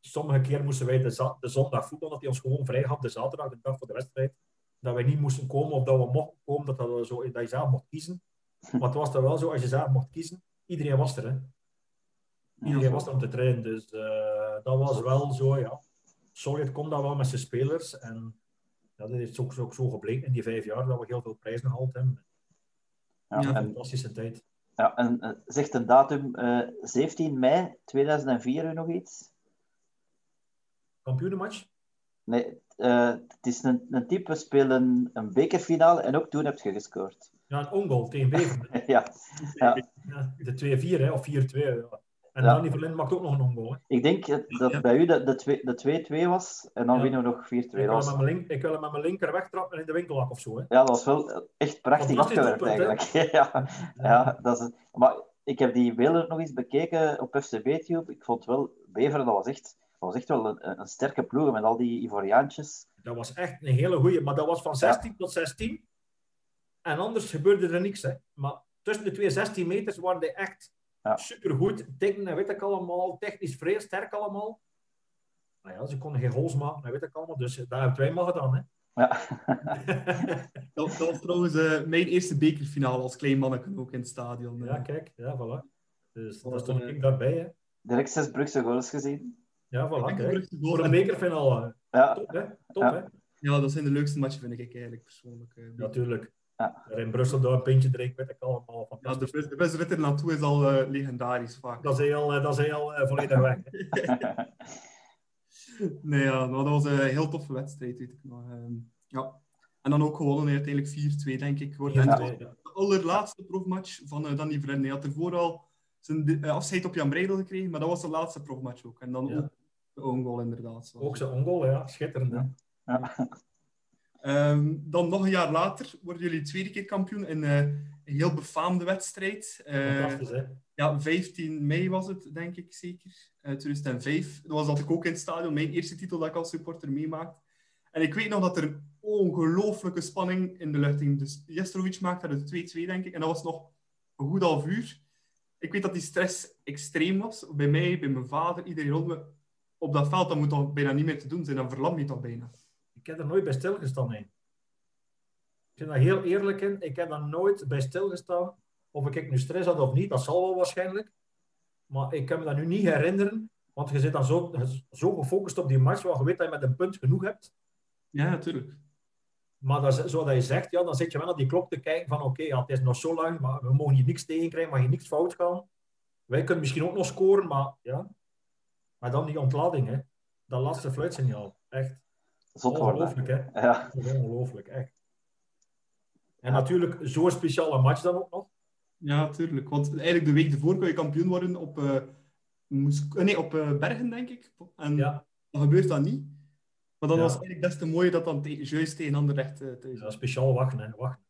sommige keer moesten wij de, de zondag voetbal, dat hij ons gewoon vrij gaf, de zaterdag, de dag voor de wedstrijd. Dat wij niet moesten komen of dat we mochten komen, dat, dat, zo, dat je zelf mocht kiezen. Maar het was dan wel zo, als je zelf mocht kiezen, iedereen was er. Hè. Iedereen was er om te trainen. Dus eh, dat was wel zo, ja. Solid komt dan wel met zijn spelers. En ja, dat is ook, ook zo gebleken in die vijf jaar dat we heel veel prijzen gehaald hebben. Ja, Ja. en, Fantastische tijd. Ja, en eh, zegt een datum eh, 17 mei 2004 u nog iets? Kampioenenmatch? Nee, eh, het is een, een type, we spelen een bekerfinale en ook toen heb je gescoord. Ja, een ongoal tegen Beveren. ja, ja. De 2-4 hè, of 4-2. Ja. En Ja. Danny Verlin maakt ook nog een ongoal. Ik denk dat Ja. bij u de, de twee- de 2-2 was en dan Ja. winnen we nog 4-2. Ik ik wil hem met mijn linker wegtrappen en in de winkelhak of zo. Hè. Ja, dat was wel echt prachtig afgewerkt eigenlijk. ja, ja, dat is, maar ik heb die beelden nog eens bekeken op FCB-tube. Ik vond wel, Beveren, dat was echt, dat was echt wel een, een sterke ploeg met al die Ivoriaantjes. Dat was echt een hele goeie. Maar dat was van 16 tot 16. En anders gebeurde er niks. Hè. Maar tussen de twee 16 meters waren die echt Ja. supergoed. En weet ik allemaal. Technisch vrij sterk allemaal. Nou ja, ze konden geen goals maken, en weet ik allemaal. Dus daar hebben wij maar gedaan. Hè. Ja, Dat, dat was trouwens eh, mijn eerste bekerfinale als klein manneken ook in het stadion. eh. ja, kijk. Ja, voilà. Dus Dat stond een- ik daarbij. Hè. direct zes Brugse goals gezien. Ja, voilà. Kijk. Voor een en- bekerfinale. Ja, Top, hè? Top, Ja. hè? Ja, dat zijn de leukste matchen, vind ik eigenlijk persoonlijk. eh. Natuurlijk. Ja. Daar in Brussel daar een pintje drinken, weet ik allemaal. Ja, de, Fantastisch. bus- de busrit er naartoe is al eh, legendarisch vaak. Dat is heel, eh, dat is heel eh, volledig weg. Nee, ja, maar dat was een heel toffe wedstrijd, weet ik nog. Ehm, ja. En dan ook gewonnen, uiteindelijk 4-2, denk ik. En Ja. was de allerlaatste profmatch van uh, Danny Verenne. Hij had ervoor al zijn afscheid op Jan Breidel gekregen, maar dat was de laatste profmatch ook. En dan Ja. ook de own goal, inderdaad. zoals- Ook zijn ongoal, ja. Schitterend. hè. ja. Ehm, dan nog een jaar later worden jullie tweede keer kampioen in eh, een heel befaamde wedstrijd. Eh, Fantastisch, hè. ja, 15 mei was het, denk ik zeker. Eh 2005. Dat was dat ik ook in het stadion. Mijn eerste titel dat ik als supporter meemaakte. En ik weet nog dat er een ongelooflijke spanning in de lucht hing. Dus Jestrovic maakte er de 2-2, denk ik. En dat was nog een goed half uur. Ik weet dat die stress extreem was. Bij mij, bij mijn vader, iedereen rond me. Op dat veld, dat moet toch bijna niet meer te doen zijn. Dan verlam je toch bijna. Ik heb er nooit bij stilgestaan, nee. Ik ben daar heel eerlijk in. Ik heb daar nooit bij stilgestaan. Of ik nu stress had of niet, dat zal wel waarschijnlijk. Maar ik kan me dat nu niet herinneren. Want je zit dan zo, zo gefocust op die match, waar je weet dat je met een punt genoeg hebt. Ja, natuurlijk. Maar dat, zoals je zegt, ja, dan zit je wel naar die klok te kijken van oké, ja, het is nog zo lang, maar we mogen hier niks tegenkrijgen, mag hier niks fout gaan. Wij kunnen misschien ook nog scoren, maar ja. Maar dan die ontlading, hè. Dat laatste fluitsignaal. Echt Zot worden. ongelooflijk, hè. Ja, Dat is ongelooflijk, echt. En natuurlijk zo'n speciale match dan ook nog. Ja, tuurlijk. Want eigenlijk de week ervoor kon je kampioen worden op, eh, Moes- eh, nee, op eh, Bergen, denk ik. En Ja, dan gebeurt dat niet. Maar dan Ja. was het eigenlijk des te mooi dat dan te- juist tegen Anderlecht eh, thuis ja speciaal wachten, hè. Wachten.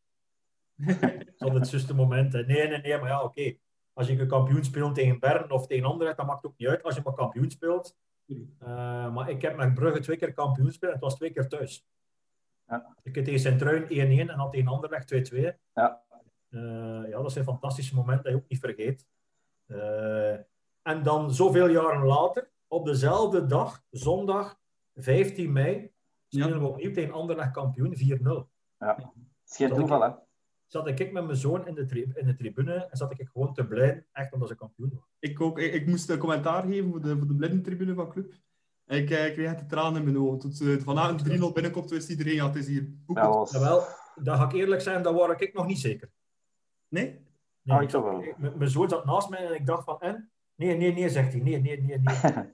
Tot het juiste moment. hè. Nee, nee, nee, maar ja, oké. Als je een kampioen speelt tegen Bern of tegen Anderlecht, dat maakt ook niet uit als je maar kampioen speelt. Eh, maar ik heb met Brugge twee keer kampioen gespeeld en het was twee keer thuis. Ja. Ik heb tegen Sint-Truin 1-1 en dan tegen Anderlecht 2-2. Ja. Eh, ja, dat zijn fantastische momenten dat je ook niet vergeet. Eh, en dan zoveel jaren later, op dezelfde dag, zondag 15 mei, spelen Ja. we opnieuw tegen Anderlecht kampioen 4-0 Ja. Het is geen toeval, hè? Zat ik met mijn zoon in de, tri- in de tribune en zat ik gewoon te blijven, echt omdat ze kampioen waren. Ik, ook, ik, ik moest een commentaar geven voor de, voor de blindentribune van club. En ik, eh, ik kreeg echt de tranen in mijn ogen. Toen ze vanavond 3-0 binnenkomt, wist iedereen, ja, het is hier boek. Ja, was... Jawel, dat ga ik eerlijk zijn, dat was ik nog niet zeker. Nee? Nee, Ah, ik wel. ik- mijn zoon zat naast mij en ik dacht van, en? Nee, nee, nee, zegt hij. Nee, nee, nee, nee.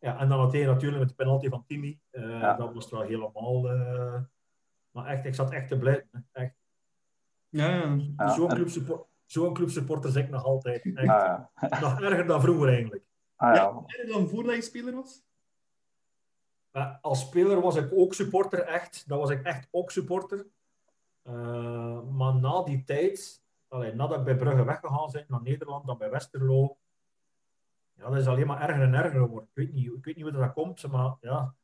ja, en dan meteen natuurlijk met de penalty van Timmy. Eh, Ja. Dat was wel helemaal... eh, maar echt, ik zat echt te hè. Echt. Ja, ja. Zo'n en- clubsupport, zo'n clubsupporter zeg ik nog altijd. Echt. Ah, ja. Nog erger dan vroeger eigenlijk. Ah, ja. En dan voordat je speler was? Maar als speler was ik ook supporter, echt. Dat was ik echt ook supporter. Eh, maar na die tijd, allee, nadat ik bij Brugge weggegaan ben naar Nederland, dan bij Westerlo, ja, dat is alleen maar erger en erger geworden. Ik weet niet, ik weet niet hoe dat komt, maar ja,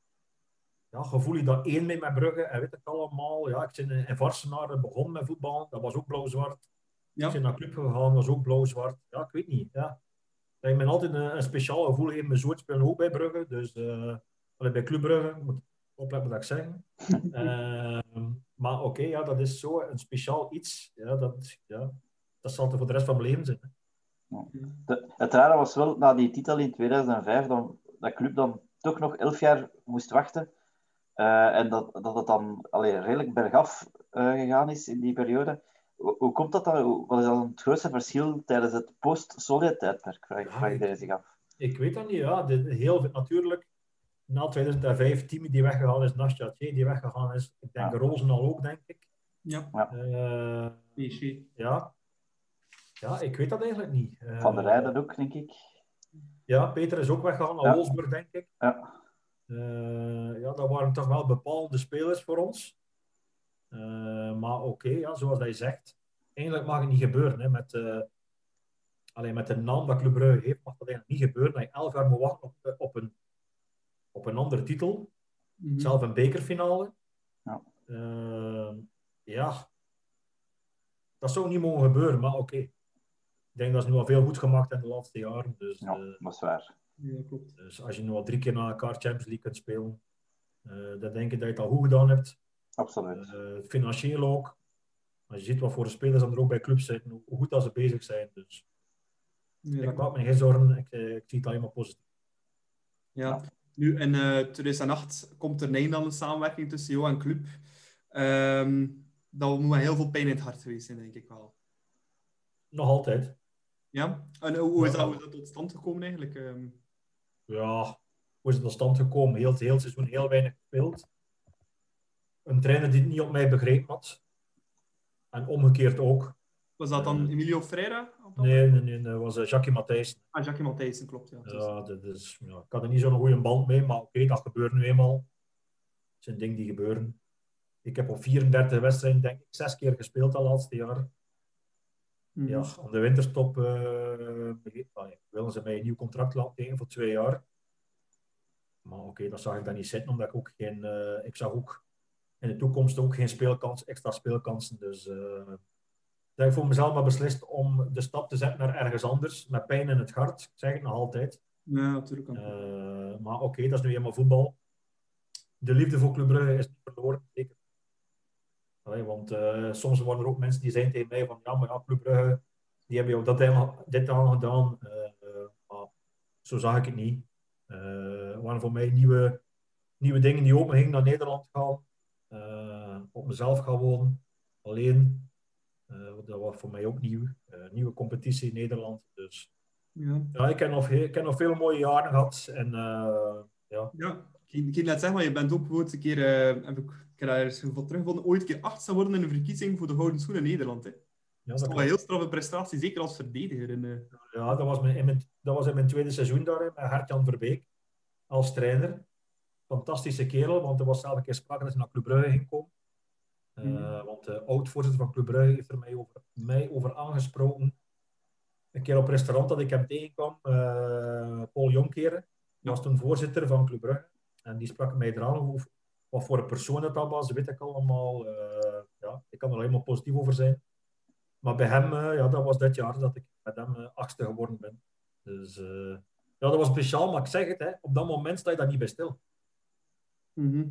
ja, gevoel je dat één mee met Brugge en weet het allemaal. Ja, ik ben in, in Varsenaar begonnen met voetbal, dat was ook blauw-zwart. Ja. Ik ben naar club gegaan, dat was ook blauw-zwart. Ja, ik weet niet. Ja. Dat je me altijd een, een speciaal gevoel heeft. Mijn zoon speelt ook bij Brugge, dus eh, allee, bij Club Brugge, ik moet opletten wat ik zeg. Ehm, maar oké, ja, dat is zo een speciaal iets. Ja, dat, ja, dat zal er voor de rest van mijn leven zijn. hè. De, het rare was wel, na die titel in 2005, dan, dat club dan toch nog elf jaar moest wachten. Eh, en dat, dat het dan allee, redelijk bergaf eh, gegaan is in die periode. Hoe, hoe komt dat dan? Wat is dan het grootste verschil tijdens het post-Solid-tijdperk? Vraag, Ja, vraag ik- zich af. Ik weet dat niet, ja. De, heel veel, natuurlijk, na 2005, Timmy die weggegaan is, Nasjatje die weggegaan is. Ik denk Ja. Rozenal ook, denk ik. Ja. Eh, PSG. ja. ja, ik weet dat eigenlijk niet. Eh, Van der Rijden ook, denk ik. Ja, Peter is ook weggegaan naar Ja. Wolfsburg, denk ik. Ja. Eh, ja, dat waren toch wel bepaalde spelers voor ons. Eh, maar oké, ja, zoals hij zegt, eigenlijk mag het niet gebeuren. Hè, met, eh, alleen met de naam dat Club Brugge heeft, mag dat eigenlijk niet gebeuren. Dat je elk jaar moet wachten op, op, een, op een andere titel. Mhm. Zelf een bekerfinale. Ja. Eh, ja, dat zou niet mogen gebeuren, maar oké. Ik denk dat ze nu al veel goed gemaakt hebben de laatste jaren. Dus, Ja, dat is waar. Ja, klopt. dus als je nu al drie keer na elkaar Champions League kunt spelen, eh, dan denk ik dat je het al goed gedaan hebt. Absoluut. Eh, financieel ook. Als je ziet wat voor de spelers dan er ook bij clubs zitten, hoe- goed dat ze bezig zijn. Dus Ja, ik dat maak me geen zorgen, ik, eh, ik zie het alleen maar positief. Ja. Nu, in eh 2008 komt er een dan een samenwerking tussen jou en Club. Ehm, dat moet wel heel veel pijn in het hart geweest zijn, denk ik wel. Nog altijd. Ja? En hoe, is, dat, hoe is dat tot stand gekomen eigenlijk? Ehm, Ja, hoe is het tot stand gekomen? Heel, heel seizoen heel weinig gespeeld. Een trainer die het niet op mij begrepen had. En omgekeerd ook. was dat dan Eh. Emilio Freire? Nee, nee, nee, dat was eh, Jackie Matthijs. Ah, Jackie Matthijssen, klopt. Ja. Ja, dat is, ja, ik had er niet zo'n goede band mee, maar oké, dat gebeurt nu eenmaal. Dat zijn dingen die gebeuren. Ik heb op 34 wedstrijden, denk ik, zes keer gespeeld dat laatste jaar. Mhm. Ja, om de winterstop allee, willen ze mij een nieuw contract laten tekenen voor twee jaar. Maar oké, dat zag ik dan niet zitten, omdat ik ook geen... eh, ik zag ook in de toekomst ook geen speelkans, extra speelkansen. Dus eh dat ik voor mezelf maar beslist om de stap te zetten naar ergens anders. Met pijn in het hart, ik zeg het nog altijd. Ja, natuurlijk. Eh, maar oké, dat is nu eenmaal voetbal. De liefde voor Club Brugge is niet verloren, zeker. Allee, want eh, soms worden er ook mensen die zijn tegen mij van ja, maar ja, Club Brugge, die hebben jou dat dit aan gedaan. Eh, maar zo zag ik het niet. Eh waren voor mij nieuwe, nieuwe dingen die open gingen naar Nederland gaan. Op mezelf gaan wonen, alleen. Dat was voor mij ook nieuw. Nieuwe competitie in Nederland. Dus Ja. ja, ik heb nog, ik heb nog veel mooie jaren gehad. En ja, Ja, ik kan net zeggen, maar je bent ook bijvoorbeeld een keer, eh, heb ik, ik heb daar eens wat teruggevonden, ooit een keer achtste geworden in een verkiezing voor de Gouden Schoen in Nederland. Hè. Ja, Dat is toch een heel straffe prestatie, zeker als verdediger. En, eh, Ja, dat was, mijn, in mijn, dat was in mijn tweede seizoen daar, met Gert-Jan Verbeek als trainer. Fantastische kerel, want er was zelf een keer sprake dat hij naar Club Brugge ging komen. Eh, Mhm. Want de oud-voorzitter van Club Brugge heeft er mij over, mij over aangesproken. Een keer op restaurant dat ik hem tegenkwam, eh, Paul Jonkeren, die was toen voorzitter van Club Brugge. En die sprak mij eraan over wat voor een persoon dat dat was, weet ik allemaal. Eh, ja, ik kan er alleen maar positief over zijn. Maar bij hem, eh, ja, dat was dit jaar dat ik met hem eh, achtste geworden ben. Dus eh, ja, dat was speciaal, maar ik zeg het, hè, op dat moment sta je daar niet bij stil. mhm.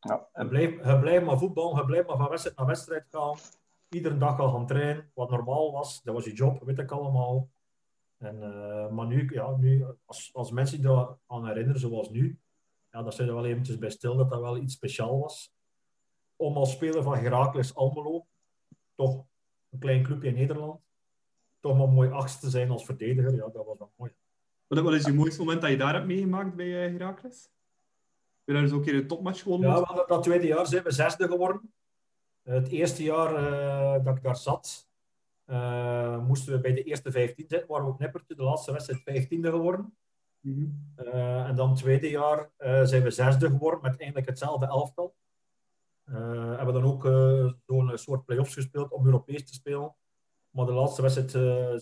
Ja, Je blijft, je blijft maar voetballen, je blijft maar van wedstrijd naar wedstrijd gaan. Iedere dag al gaan trainen, wat normaal was. Dat was je job, weet ik allemaal. En, eh, maar nu, ja, nu als, als mensen die daar aan herinneren, zoals nu, ja, dan zijn er wel eventjes bij stil dat dat wel iets speciaal was. Om als speler van Heracles Almelo, toch een klein clubje in Nederland, toch maar mooi achtste te zijn als verdediger, ja, dat was wel mooi. Wat, wat is je mooiste moment dat je daar hebt meegemaakt bij uh, Heracles? Heb je daar zo een keer een topmatch gewonnen? Ja, we dat tweede jaar zijn we zesde geworden. Het eerste jaar uh, dat ik daar zat, uh, moesten we bij de eerste 15 zitten, waren we op nippertje, de laatste wedstrijd vijftiende geworden. Mm -hmm. uh, en dan het tweede jaar uh, zijn we zesde geworden met eigenlijk hetzelfde elftal. Uh, hebben dan ook zo'n soort play-offs gespeeld om Europees te spelen. Maar de laatste wedstrijd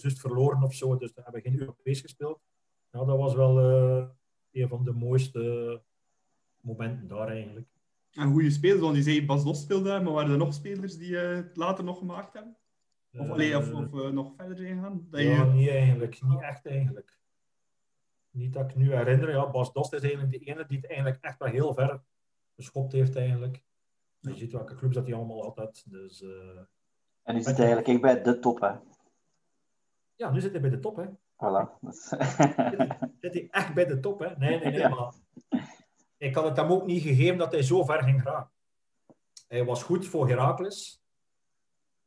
juist verloren of zo, dus we hebben geen Europees gespeeld. Ja, dat was wel een van de mooiste momenten daar eigenlijk. En goede spelers, want je zei Bas Dos speelde daar, maar waren er nog spelers die het later nog gemaakt hebben? Of, allee, of, of nog verder zijn gegaan? Dat ja, je... niet eigenlijk. Niet echt eigenlijk. Niet dat ik nu herinner. Ja, Bas Dost is eigenlijk de ene die het eigenlijk echt wel heel ver geschopt heeft eigenlijk. Je ziet welke clubs dat hij allemaal had. had. Dus, en nu zit hij eigenlijk echt bij de top, hè? Ja, nu zit hij bij de top, hè. Voilà. zit hij echt bij de top, hè. Nee, nee, nee, ja. maar ik had het hem ook niet gegeven dat hij zo ver ging gaan. Hij was goed voor Heracles.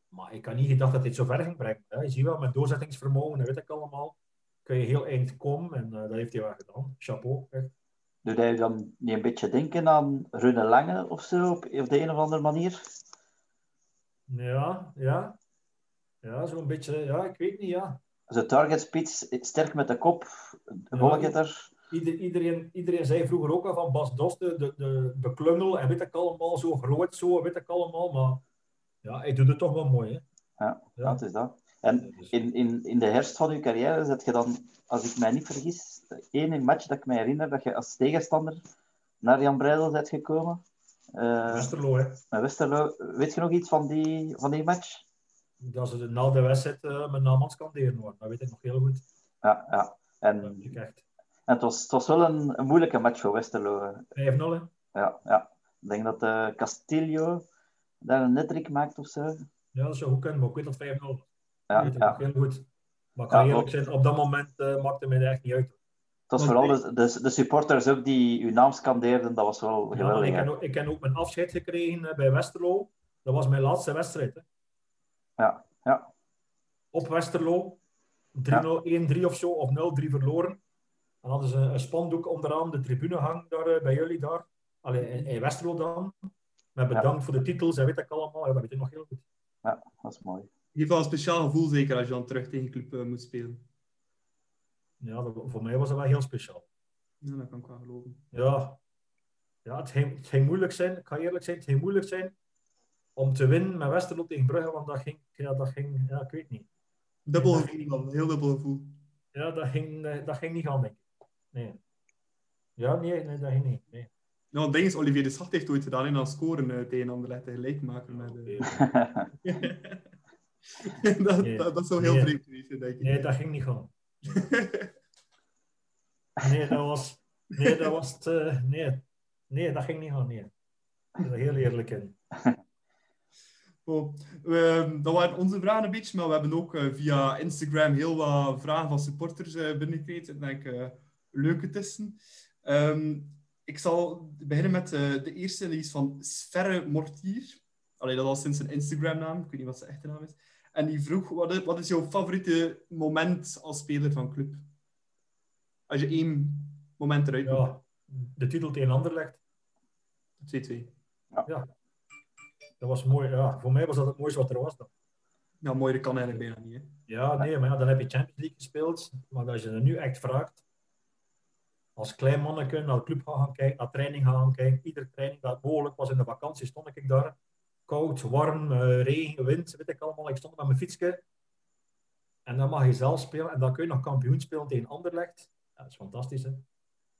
Maar ik had niet gedacht dat hij het zo ver ging brengen. Hè. Je ziet wel, met doorzettingsvermogen, dat weet ik allemaal, kun je heel eind komen. En uh, dat heeft hij wel gedaan. Chapeau. Echt. Doe hij dan niet een beetje denken aan Rune Lange of zo, op, op de een of andere manier? Ja, ja. Ja, zo'n beetje, ja, ik weet niet, ja. Zo target spits, sterk met de kop, goalgetter. Ieder, iedereen, iedereen zei vroeger ook al van Bas Dost, de, de, de beklungel en weet ik allemaal, zo groot, zo weet ik allemaal. Maar ja, hij doet het toch wel mooi, hè. Ja, ja. dat is dat. En in, in, in de herfst van uw carrière zet je dan, als ik mij niet vergis, één match dat ik me herinner, dat je als tegenstander naar Jan Breidel bent gekomen. Uh, Westerlo, hè. Met Westerlo. Weet je nog iets van die, van die match? Dat ze na de wedstrijd uh, met naam aan het scanderen worden. Dat weet ik nog heel goed. Ja, ja. En, dat weet ik echt. En het was, het was wel een, een moeilijke match voor Westerlo. 5-0, hè? Ja, ja. Ik denk dat uh, Castillo daar een netrik maakt of zo. Ja, dat zou goed kunnen, maar ik weet dat 5-0 was. Ja, ik heel goed. Maar kan ja, eerlijk zijn, op dat moment uh, maakte mij echt niet uit. Het was vooral de, de, de, supporters ook die uw naam scandeerden, dat was wel geweldig. Ja, ik, heb ook, ik heb ook mijn afscheid gekregen bij Westerlo. Dat was mijn laatste wedstrijd. Hè. Ja, ja. Op Westerlo. 1-3 of zo, of 0-3 verloren. Dan hadden ze een spandoek onderaan de tribune hangen daar, uh, bij jullie daar. Allee, in, in Westerlo dan. Met bedankt ja. voor de titels en weet ik allemaal. Ja, dat weet ik nog heel goed. Ja, dat is mooi. Je heeft wel een speciaal gevoel zeker als je dan terug tegen club uh, moet spelen. Ja, dat, voor mij was dat wel heel speciaal. Ja, dat kan ik wel geloven. Ja, ja het, ging, het ging moeilijk zijn. Ik ga eerlijk zijn, het ging moeilijk zijn om te winnen met Westerlo tegen Brugge, want dat ging, ja, dat ging, ja, ik weet niet. Dubbel gevoel dan, heel dubbel gevoel. Ja, dat ging, dat ging niet gaan, denk ik. Nee. Ja, nee, nee dat ging niet. Nee. Nou, het ding is, Olivier de Schacht heeft ooit gedaan en dan scoren uh, tegen Anderlecht gelijk maken. Met, uh... dat, nee. dat, dat, zou heel vreemd zijn, denk ik. Nee, dat ging niet gaan. nee, dat was... Nee, dat was... Te... Nee. nee, dat ging niet gaan, nee. Ik ben er heel eerlijk in. Oh, we, dat waren onze vragen een beetje, maar we hebben ook uh, via Instagram heel wat vragen van supporters uh, binnengekregen. En denk uh, leuke tussen. Um, ik zal beginnen met de eerste, die is van Sverre Mortier. Allee, dat was sinds een Instagram-naam, ik weet niet wat zijn echte naam is. En die vroeg, wat is, wat is jouw favoriete moment als speler van club? Als je één moment eruit ja. De titel tegen Anderlecht. 2-2. Ja. ja. Dat was mooi. Ja, voor mij was dat het mooiste wat er was dan. Ja, mooier kan eigenlijk bijna niet. Hè. Ja, nee, maar ja, dan heb je Champions League gespeeld. Maar als je er nu echt vraagt, als klein manneke naar de club gaan kijken, naar training gaan kijken, iedere training dat mogelijk was in de vakantie, stond ik daar. Koud, warm, uh, regen, wind, weet ik allemaal. Ik stond met mijn fietsje. En dan mag je zelf spelen. En dan kun je nog kampioen spelen tegen Anderlecht. Ja, dat is fantastisch, hè?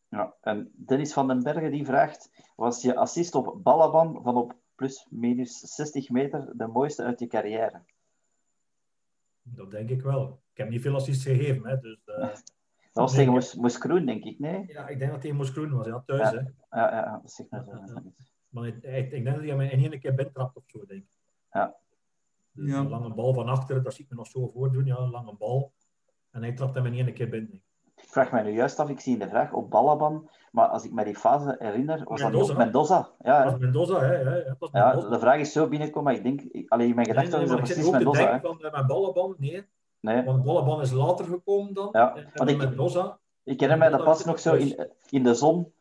Ja, en Dennis van den Bergen die vraagt, was je assist op Balaban van op plus minus 60 meter de mooiste uit je carrière? Dat denk ik wel. Ik heb niet veel assists gegeven, hè, dus... Uh, dat was tegen Moes, Moes Kroen, denk ik, nee? Ja, ik denk dat het tegen Moes Kroen was, ja, thuis, ja. hè. Ja, ja, dat. Ja, ja. Maar ik, ik, ik, denk dat hij mij in één keer binnentrapt of zo, denk ik. Ja. Dus Ja. Een lange bal van achter, dat zie ik me nog zo voordoen, ja, een lange bal. En hij trapt hem in één keer binnen. Ik vraag mij nu juist af, ik zie in de vraag op Balaban, maar als ik me die fase herinner, was dat Mendoza. nog Mendoza. Ja, Dat is Mendoza, hè. Dat was ja, Mendoza. de vraag is zo binnenkomen, maar ik denk, ik- alleen in mijn Nee, gedachten nee, is maar dat ik zit precies ook Mendoza. Hè? van eh, mijn ballenban, nee. Nee, Want ballenban is later gekomen dan. Ja, En- en want ik- Mendoza. ik herinner mij dat pas nog zo in, in de zon.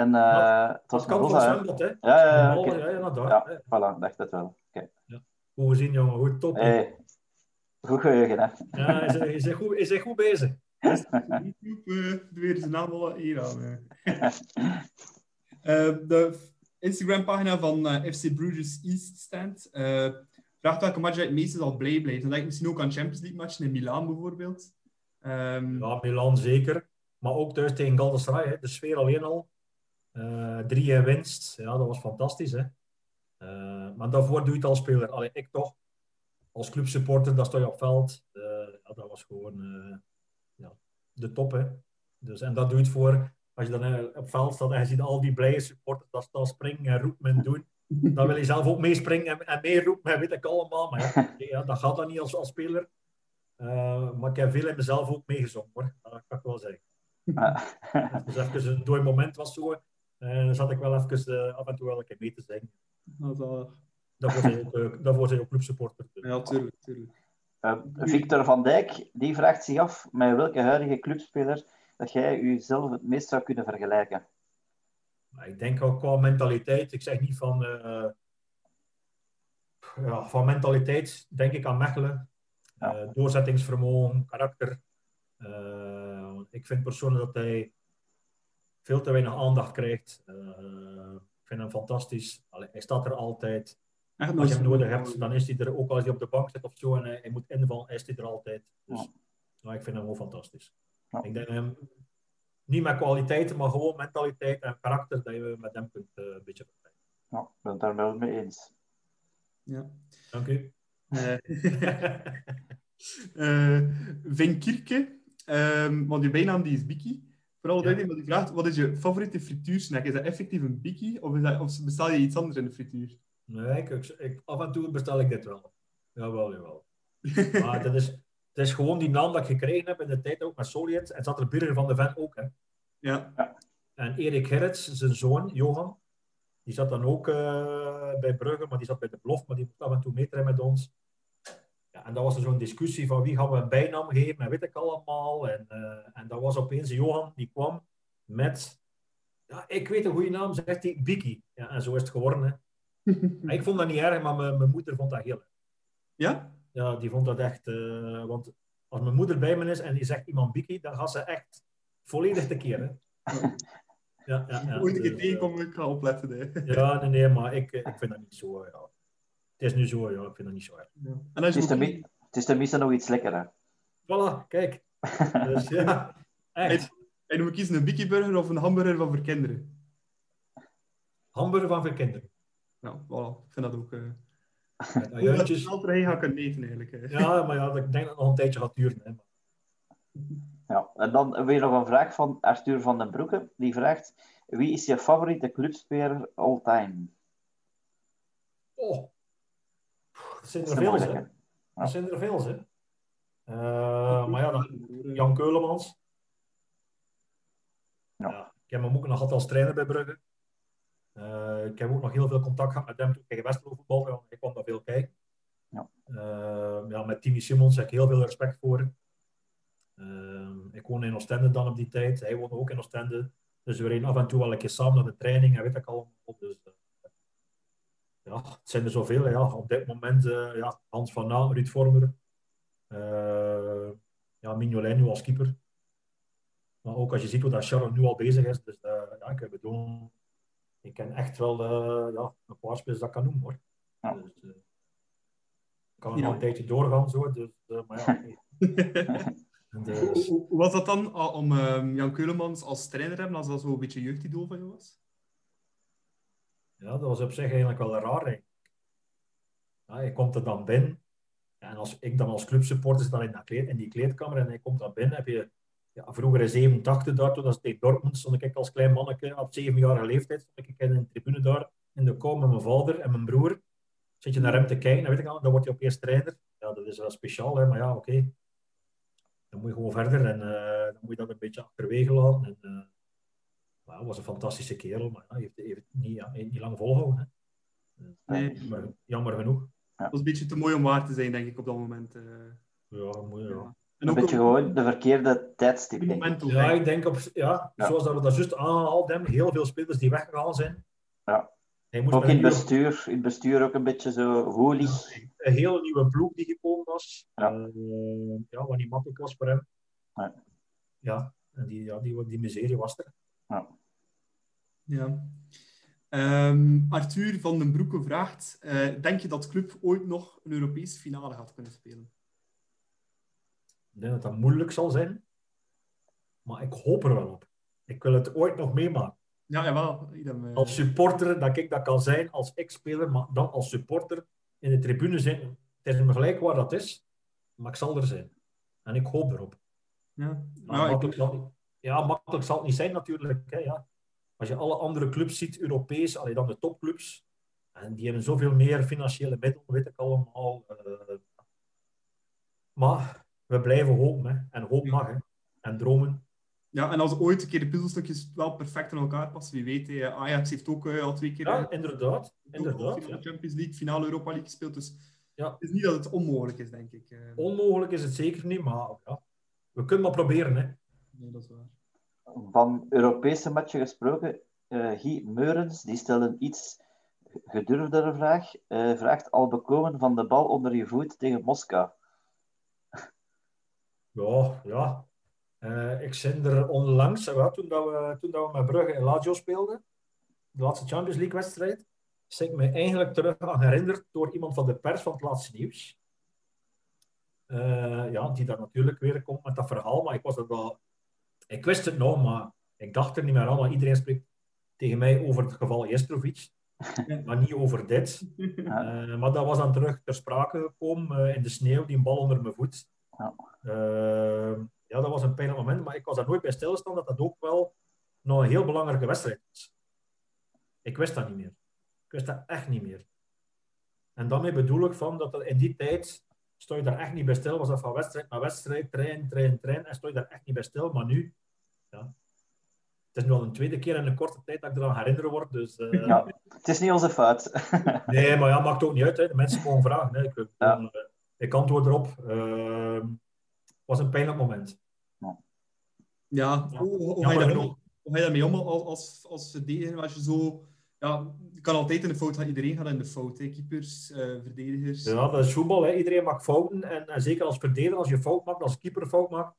En eh het was Dat kan van Mendoza, hè? zwembad, hè. Ja, ja, ja, ja, ja, Ja, voilà, dacht het wel. Oké. Goed gezien, jongen. Goed, top. Hey, goed geheugen, hè? Ja, hij is, hij is goed, hij is goed bezig. YouTube eh, weer zijn naam al hier aan. eh. Eh, de Instagram-pagina van eh, FC Bruges East Stand eh, vraagt welke match je het meeste zal blij blijven. Dan denk ik misschien ook aan Champions League matchen in Milaan bijvoorbeeld. Ehm, Ja, Milan zeker. Maar ook thuis tegen Galatasaray. Hè. De sfeer alleen al. Eh drie in winst. Ja, dat was fantastisch. Hè. Eh, maar daarvoor doe je het als speler. Allee, ik toch. Als clubsupporter, dan sta je op veld. Eh, ja, dat was gewoon eh, ja, de top. Hè. Dus, en dat doe je het voor. Als je dan eh, op veld staat en je ziet al die blije supporters dat staan springen en roepen en doen. Dan wil je zelf ook meespringen en, en meeroepen. En weet ik allemaal. Maar ja, dat gaat dan niet als, als speler. Eh, maar ik heb veel in mezelf ook meegezongen hoor. Dat kan ik wel zeggen. Dus even een dooi moment was zo. En dan zat ik wel even eh, af en toe wel een keer mee te zingen. dat is wel- Daarvoor zijn ook, eh, daarvoor zijn je ook clubsupporter. Dus. ja, tuurlijk. tuurlijk. Eh, Victor van Dijk die vraagt zich af met welke huidige clubspeler dat jij jezelf het meest zou kunnen vergelijken. Maar ik denk ook qua mentaliteit. Ik zeg niet van... eh, ja, van mentaliteit denk ik aan Mechelen. Ja. Eh, doorzettingsvermogen, karakter. Eh, ik vind persoonlijk dat hij veel te weinig aandacht krijgt. Eh, ik vind hem fantastisch. Allee, hij staat er altijd. Echt Als je hem nodig hebt, dan is hij er ook als hij op de bank zit of zo en hij, hij moet invallen, is hij er altijd. Dus Ja. nou, ik vind hem gewoon fantastisch. Ja. Ik denk hem niet met kwaliteiten, maar gewoon mentaliteit en karakter dat je met hem kunt eh, een beetje. Ja, ik ben het daar wel mee eens. Ja. Dank u. Eh, eh, Vin Kierke, ehm, want je bijnaam die is Biki. Vooral Ja. duidelijk, maar die vraagt, wat is je favoriete frituursnack? Is dat effectief een Biki of, is dat, of bestel je iets anders in de frituur? nee, ik, ik, af en toe bestel ik dit wel. Jawel, jawel. Maar dat is, het is gewoon die naam dat ik gekregen heb in de tijd ook met Soliet. En zat er Birger van de Ven ook. Hè. Ja. En Erik Gerrits, zijn zoon, Johan, die zat dan ook eh, bij Brugge, maar die zat bij de Blof, maar die moest af en toe meetrainen met ons. Ja, en dat was er zo'n discussie van wie gaan we een bijnaam geven, en weet ik allemaal. En, eh, en dat was opeens Johan, die kwam met, ja, ik weet een goede naam, zegt hij, Biki. Ja, en zo is het geworden. Hè. Ik vond dat niet erg, maar mijn, mijn moeder vond dat heel erg. Ja? Ja, die vond dat echt, eh, want als mijn moeder bij me is en die zegt iemand Biki, dan gaat ze echt volledig tekeer. Hè. Ja, ja, ja, een keer dus, eh, tegenkomen, ik ga opletten. Hè. ja, nee, nee, maar ik, ik vind dat niet zo. Ja. Het is nu zo, ja, ik vind dat niet zo erg. Ja. En Het als je is, ook- het is tenminste nog iets lekkerder. Voilà, kijk. Dus ja, echt. en je moet kiezen een Biki-burger of een hamburger van voor kinderen. Hamburger van voor kinderen. Ja, voilà. Ik vind dat ook... eh dat erin gaan kunnen eten, eigenlijk. hè. Ja, maar ja, ik denk dat het nog een tijdje gaat duren. Hè. Ja. En dan weer nog een vraag van Arthur van den Broeke. Die vraagt, wie is je favoriete clubspeler all time? Oh. Dat zijn er is veel, hè. Dat zijn er veel, hè. Eh, maar ja, dan, Jan Keulemans. Ja. Ja, ik heb hem ook nog gehad als trainer bij Brugge. Eh, ik heb ook nog heel veel contact gehad met hem toen ik tegen Westerlo voetbalde. want Ik kwam daar veel kijken. Ja. Eh, ja, met Timmy Simons heb ik heel veel respect voor. Ik woonde in Oostende dan op die tijd. Hij woonde ook in Oostende. Dus we reden af en toe wel een keer samen naar de training en weet ik allemaal. Dus, ja, het zijn er zoveel. Ja. Op dit moment uh, ja, Hans van Naal, Ruud Vormer. Uh, ja, Mignolet nu als keeper. Maar ook als je ziet hoe dat Charles nu al bezig is. Dus uh, ja, ik bedoel, ik ken echt wel ja, een paar spelers dat ik kan noemen hoor. Ja. Dus, ik kan ja. nog een tijdje doorgaan zo. Dus, maar ja, dus... Hoe was dat dan om um, Jan Keulemans als trainer te hebben, als dat zo'n beetje jeugdidool van je was? Ja, dat was op zich eigenlijk wel raar. Ja, je komt er dan binnen. En als ik dan als clubsupporter zit dan in, kleed, die kleedkamer en hij komt dan binnen, heb je ja, vroeger in 87 daar, toen was tegen Dortmund, stond ik als klein manneke op zevenjarige leeftijd, stond ik in een tribune daar in de kou met mijn vader en mijn broer. Zit je naar hem te kijken, dan weet ik al, dan word je opeens trainer. Ja, dat is wel speciaal, hè, maar ja, oké. Dan moet je gewoon verder en uh, dan moet je dat een beetje achterwege laten. En, uh, well, was een fantastische kerel, maar hij heeft, niet, niet lang volgehouden. Hè. Nee. Jammer, jammer genoeg. Ja. Dat was een beetje te mooi om waar te zijn, denk ik, op dat moment. Uh... Ja, mooi, ja. En een beetje gewoon de verkeerde tijdstip, denk ik. Ja, ik denk op, ja, ja. zoals dat we dat juist aangehaald hebben, heel veel spelers die weggegaan zijn. Ja. ook in het bestuur, in bestuur ook een beetje zo. Ja, een hele nieuwe ploeg die gekomen was. Ja. Uh, ja, wat niet makkelijk was voor hem. Ja. Ja, en die, ja, die, die miserie was er. Ja. Ja. Um, Arthur van den Broeke vraagt: uh, Denk je dat club ooit nog een Europese finale gaat kunnen spelen? Ik denk dat dat moeilijk zal zijn, maar ik hoop er wel op. Ik wil het ooit nog meemaken. Ja, jawel. Uh... Als supporter, dat ik dat kan zijn als ex-speler, maar dan als supporter in de tribune zijn. Het is me gelijk waar dat is, maar ik zal er zijn. En ik hoop erop. Ja, ja, makkelijk, ik... zal, ja, makkelijk zal het niet zijn natuurlijk. Hè, ja. Als je alle andere clubs ziet, Europees, alleen dan de topclubs, en die hebben zoveel meer financiële middelen, weet ik allemaal. Uh, maar we blijven hopen, hè. en hoop mag, hè. en dromen. Ja, en als ooit een keer de puzzelstukjes wel perfect in elkaar passen, wie weet. Hè. Ajax heeft ook uh, al twee keer... Ja, inderdaad. inderdaad ja. Champions League, finale Europa League gespeeld, dus ja. het is niet dat het onmogelijk is, denk ik. Onmogelijk is het zeker niet, maar ja. we kunnen maar proberen. Hè. Nee, dat is waar van Europese matchen gesproken, uh, Guy Meurens, die stelde een iets gedurfdere vraag. Uh, vraagt al bekomen van de bal onder je voet tegen Moskou. Ja, ja. Uh, ik zit er onlangs, toen, dat we, toen dat we met Brugge en Lazio speelden, de laatste Champions League wedstrijd, is ik me eigenlijk terug aan herinnerd door iemand van de pers van het laatste nieuws. ja, die daar natuurlijk weer komt met dat verhaal, maar ik was er wel ik wist het nog, maar ik dacht er niet meer aan. Want iedereen spreekt tegen mij over het geval Jestrovic. maar niet over dit. Uh, maar dat was dan terug ter sprake gekomen uh, in de sneeuw, die bal onder mijn voet. Ja. Uh, ja, dat was een pijnlijk moment, maar ik was daar nooit bij stilstaan dat dat ook wel nog een heel belangrijke wedstrijd was. Ik wist dat niet meer. Ik wist dat echt niet meer. En daarmee bedoel ik van dat in die tijd stond je daar echt niet bij stil. Was dat van wedstrijd naar wedstrijd, trein, trein, trein. En stond je daar echt niet bij stil. Maar nu, ja. Het is nu al een tweede keer in een korte tijd dat ik eraan herinneren word. Dus, uh... ja, het is niet onze fout. nee, maar ja, maakt ook niet uit. Hè. De mensen mogen vragen. Hè. Ik, ja. uh, ik antwoord erop. Uh, was een pijnlijk moment. Ja, ja. Hoe, hoe, ga je daarmee, hoe ga je daarmee om als, als, als verdediger? Als je zo ja, je kan altijd in de fout gaan. Iedereen gaat in de fout. Hè. Keepers, uh, verdedigers. Ja, dat is voetbal. Hè. Iedereen maakt fouten. En, en, zeker als verdediger, als je fout maakt, als keeper fout maakt,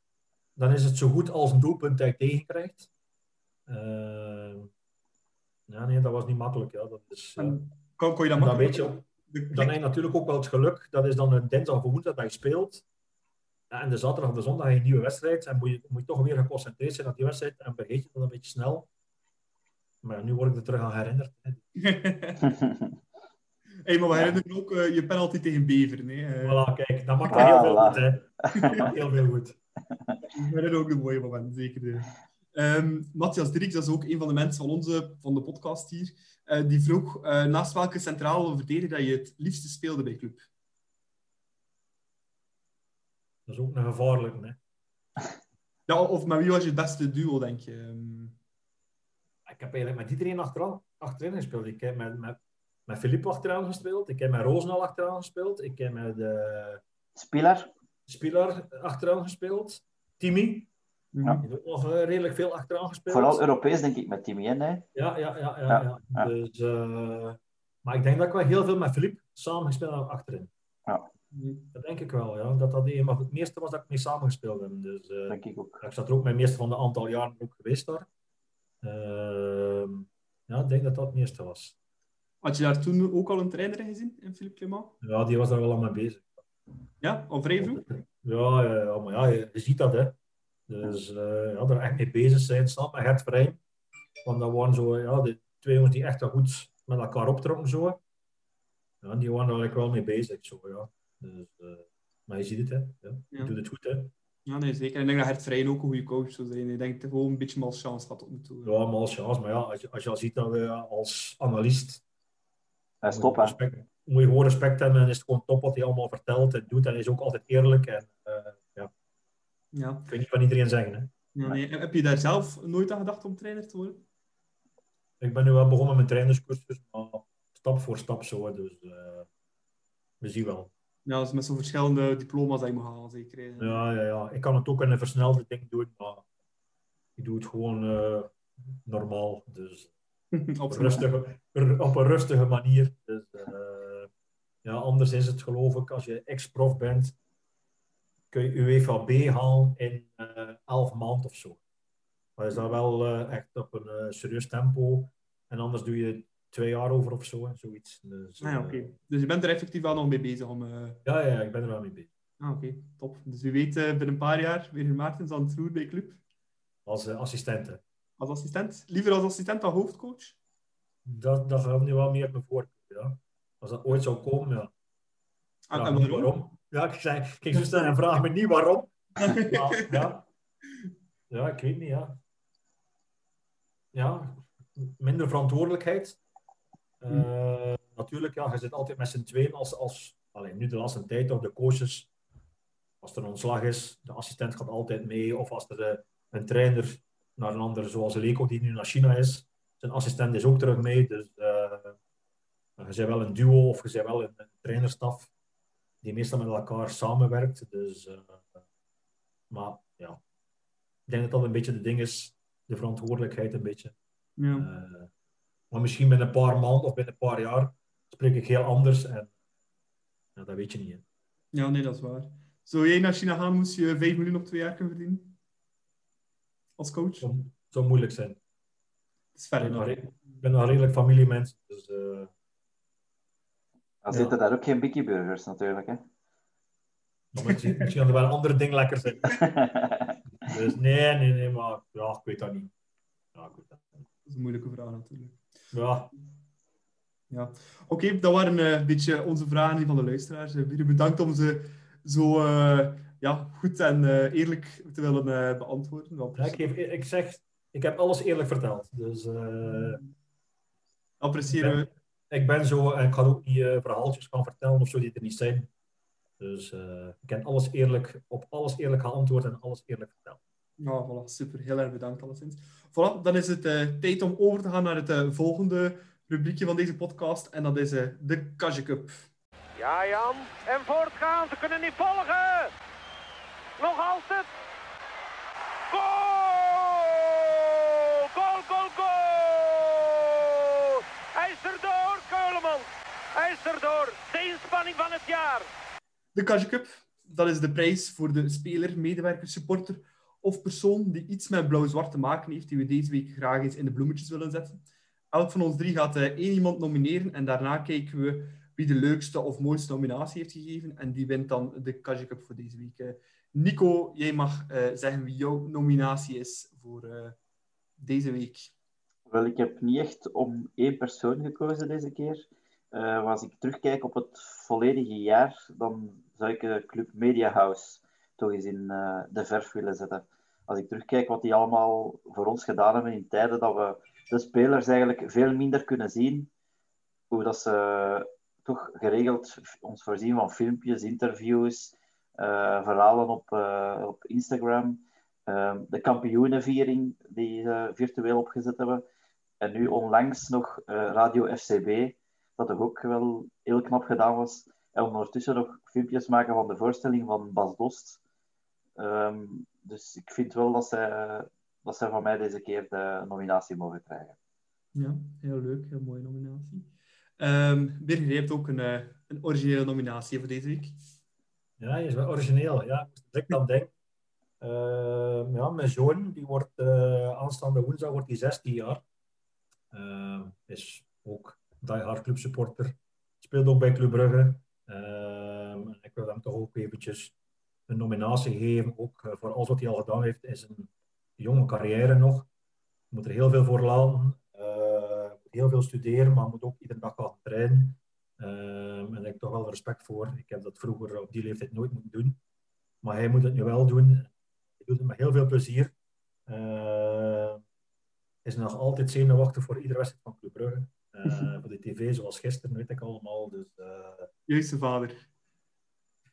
dan is het zo goed als een doelpunt dat je tegenkrijgt. Uh, ja, nee, dat was niet makkelijk. Ja. Dat is, uh, kan, kon je dat dan weet je, dan heb je natuurlijk ook wel het geluk. Dat is dan een dinsdag of woensdag dat je speelt. Ja, en de zaterdag of de zondag heb je een nieuwe wedstrijd. En moet je, moet je toch weer geconcentreerd zijn op die wedstrijd. En vergeet je dat een beetje snel. Maar nu word ik er terug aan herinnerd. hey, maar we herinneren ook uh, je penalty tegen Beveren. Hè. Uh, voilà, kijk, dat maakt heel veel goed. Hè. heel veel goed. We herinneren ook een mooie moment, zeker. Um, Matthias Dirks, dat is ook een van de mensen van onze van de podcast hier, uh, die vroeg naast welke centrale verdediger dat je het liefste speelde bij club. Dat is ook een gevaarlijke, hè? Ja, of met wie was je het beste duo, denk je? Um, ik heb eigenlijk met iedereen achteraan, achterin gespeeld. Ik heb met, met, met Philippe achteraan gespeeld. Ik heb met Roosnal achteraan gespeeld. Ik heb met uh, Spiller. Spiller achteraan gespeeld. Timmy. Ja. Die heeft nog uh, redelijk veel achteraan gespeeld. Vooral Europees, denk ik, met Timmy, hè? Ja, ja, ja. ja, ja. ja. Dus, uh, Maar ik denk dat ik wel heel veel met Filip samengespeeld heb achterin. Ja. Dat denk ik wel, ja. Dat dat een van het meeste was dat ik mee samengespeeld heb. Dus, eh, Denk ik ook. ik zat er ook met het meeste van de aantal jaren ook geweest daar. Ehm, ja, ik denk dat dat het meeste was. Had je daar toen ook al een trainer in gezien, in Philippe Clement? Ja, die was daar wel aan mee bezig. Ja, vrij vroeg? Ja, ja, ja, maar ja, je, ziet dat, hè. Dus eh ja, daar echt mee bezig zijn, snap met Gert Vrij. Want dat waren zo, ja, de twee jongens die echt wel goed met elkaar optrokken, zo. Ja, die waren daar eigenlijk wel mee bezig, zo, ja. Dus, eh, maar je ziet het, hè. Ja. Je Ja. doet het goed, hè. Ja, nee, zeker. En ik denk dat Gert Vrijen ook een goede coach zou zijn. Ik denk gewoon een beetje malchance tot nu toe. Ja, maar als chance. Maar ja, als je, als je al ziet dat we als analist Hij stop, hè. Moet je gewoon respect hebben en is het gewoon top wat hij allemaal vertelt en doet. En hij is ook altijd eerlijk. En eh, ja, Ja. ik weet niet van iedereen zeggen, hè. Ja, nee. Heb je daar zelf nooit aan gedacht om trainer te worden? Ik ben nu wel begonnen met mijn trainerscursus, maar stap voor stap zo. Dus eh, we zien wel. Ja, dat is met zo'n verschillende diploma's dat je moet halen, zeker. Ja, ja, ja. Ik kan het ook in een versnelde ding doen, maar ik doe het gewoon eh, normaal. Dus Op rustige, op een rustige manier. Dus, eh, ja, anders is het geloof ik, als je ex-prof bent, kun je UEFAB halen in eh 11 maanden of zo. Maar is dat wel eh, echt op een eh, serieus tempo. En anders doe je twee jaar over of zo, hè, zoiets. Dus, Ah, ja, oké. Dus je bent er effectief wel nog mee bezig om... ja, ja, ik ben er wel mee bezig. Ah, oké. Top. Dus wie weet, binnen een paar jaar weer Maartens aan het roer bij Club. Als assistent. hè. Als assistent. Liever als assistent dan hoofdcoach. Dat, dat gaat nu wel meer mijn voorkeur. Ja. Als dat ooit zou komen, ja. Vraag en niet waarom? Ja, ik zei, ging zo staan en vraag me niet waarom. Ja, ja. ja, ik weet niet, ja. Ja, minder verantwoordelijkheid. Eh, Natuurlijk, ja, je zit altijd met z'n tweeën als, als alleen nu de laatste tijd toch, de coaches, als er een ontslag is, de assistent gaat altijd mee, of als er eh, een trainer naar een ander, zoals Leko die nu naar China is, zijn assistent is ook terug mee, dus eh, je bent wel een duo of je bent wel een, een trainerstaf die meestal met elkaar samenwerkt. Dus, eh, maar ja, ik denk dat dat een beetje de ding is, de verantwoordelijkheid een beetje. Ja. Eh, maar misschien binnen een paar maanden of binnen een paar jaar spreek ik heel anders en ja, dat weet je niet. Hè. ja, nee, dat is waar. Zou jij naar China gaan, moest je 5 miljoen op twee jaar kunnen verdienen? Als coach? Het zou, moeilijk zijn. Dat is ver Ik ben, nog, redelijk familiemens, dus eh, Dan Ja. zitten daar ook geen Biggie Burgers natuurlijk. Hè. dan moet je- misschien hadden wel een andere ding lekker zijn. Dus nee, nee, nee, maar ja, ik weet dat niet. Ja, ik weet dat is een moeilijke vraag natuurlijk. Ja, Ja. Oké, dat waren eh, een beetje onze vragen van de luisteraars. Eh, Jullie bedankt om ze zo eh, ja, goed en eh, eerlijk te willen eh, beantwoorden. Ja, ik, geef, ik zeg, ik heb alles eerlijk verteld. Dus eh, appreciëren we. Ik ben zo en ik ga ook niet eh, verhaaltjes gaan vertellen of zo die er niet zijn. Dus eh, ik heb alles eerlijk, op alles eerlijk geantwoord en alles eerlijk verteld. Ja, voilà, super. Heel erg bedankt alleszins. Voilà, dan is het eh, tijd om over te gaan naar het eh, volgende rubriekje van deze podcast. En dat is eh, de Kaja Cup. Ja, Jan. En voortgaan, ze kunnen niet volgen. Nog altijd. Goal! Goal, goal, goal! Hij is erdoor, Keulemans. Erdoor. De inspanning van het jaar. De Kaja Cup, dat is de prijs voor de speler, medewerker, supporter of persoon die iets met blauw-zwart te maken heeft, die we deze week graag eens in de bloemetjes willen zetten. Elk van ons drie gaat eh, één iemand nomineren en daarna kijken we wie de leukste of mooiste nominatie heeft gegeven en die wint dan de Kaja Cup voor deze week. Eh, Nico, jij mag eh, zeggen wie jouw nominatie is voor eh, deze week. Wel, ik heb niet echt om één persoon gekozen deze keer. Eh, maar als ik terugkijk op het volledige jaar, dan zou ik de Club Media House toch eens in eh, de verf willen zetten. Als ik terugkijk wat die allemaal voor ons gedaan hebben in tijden dat we de spelers eigenlijk veel minder kunnen zien, hoe dat ze toch geregeld ons voorzien van filmpjes, interviews, eh, verhalen op, eh, op Instagram, eh, de kampioenenviering die ze virtueel opgezet hebben. En nu onlangs nog eh, Radio FCB, dat toch ook wel heel knap gedaan was. En ondertussen nog filmpjes maken van de voorstelling van Bas Dost. Ehm, dus ik vind wel dat zij, dat zij van mij deze keer de nominatie mogen krijgen. Ja, heel leuk. Heel mooie nominatie. Ehm Birger, je hebt ook een, eh, een originele nominatie voor deze week. Ja, je is wel origineel. Ja, ik dan denk. Uh, ja, mijn zoon, die wordt uh, aanstaande woensdag wordt hij 16 jaar. Uh, is ook diehard clubsupporter. Speelt ook bij Club Brugge. ik wil hem toch ook eventjes een nominatie geven, ook voor alles wat hij al gedaan heeft, is een jonge carrière nog. Moet er heel veel voor laten. moet heel veel studeren, maar moet ook iedere dag gaan trainen. Um, en daar heb ik toch wel respect voor. Ik heb dat vroeger op die leeftijd nooit moeten doen. Maar hij moet het nu wel doen. Hij doet het met heel veel plezier. Uh, is nog altijd zenuwachtig voor iedere wedstrijd van Club Brugge. Uh, voor de tv, zoals gisteren, weet ik allemaal. Dus, uh, Juiste vader.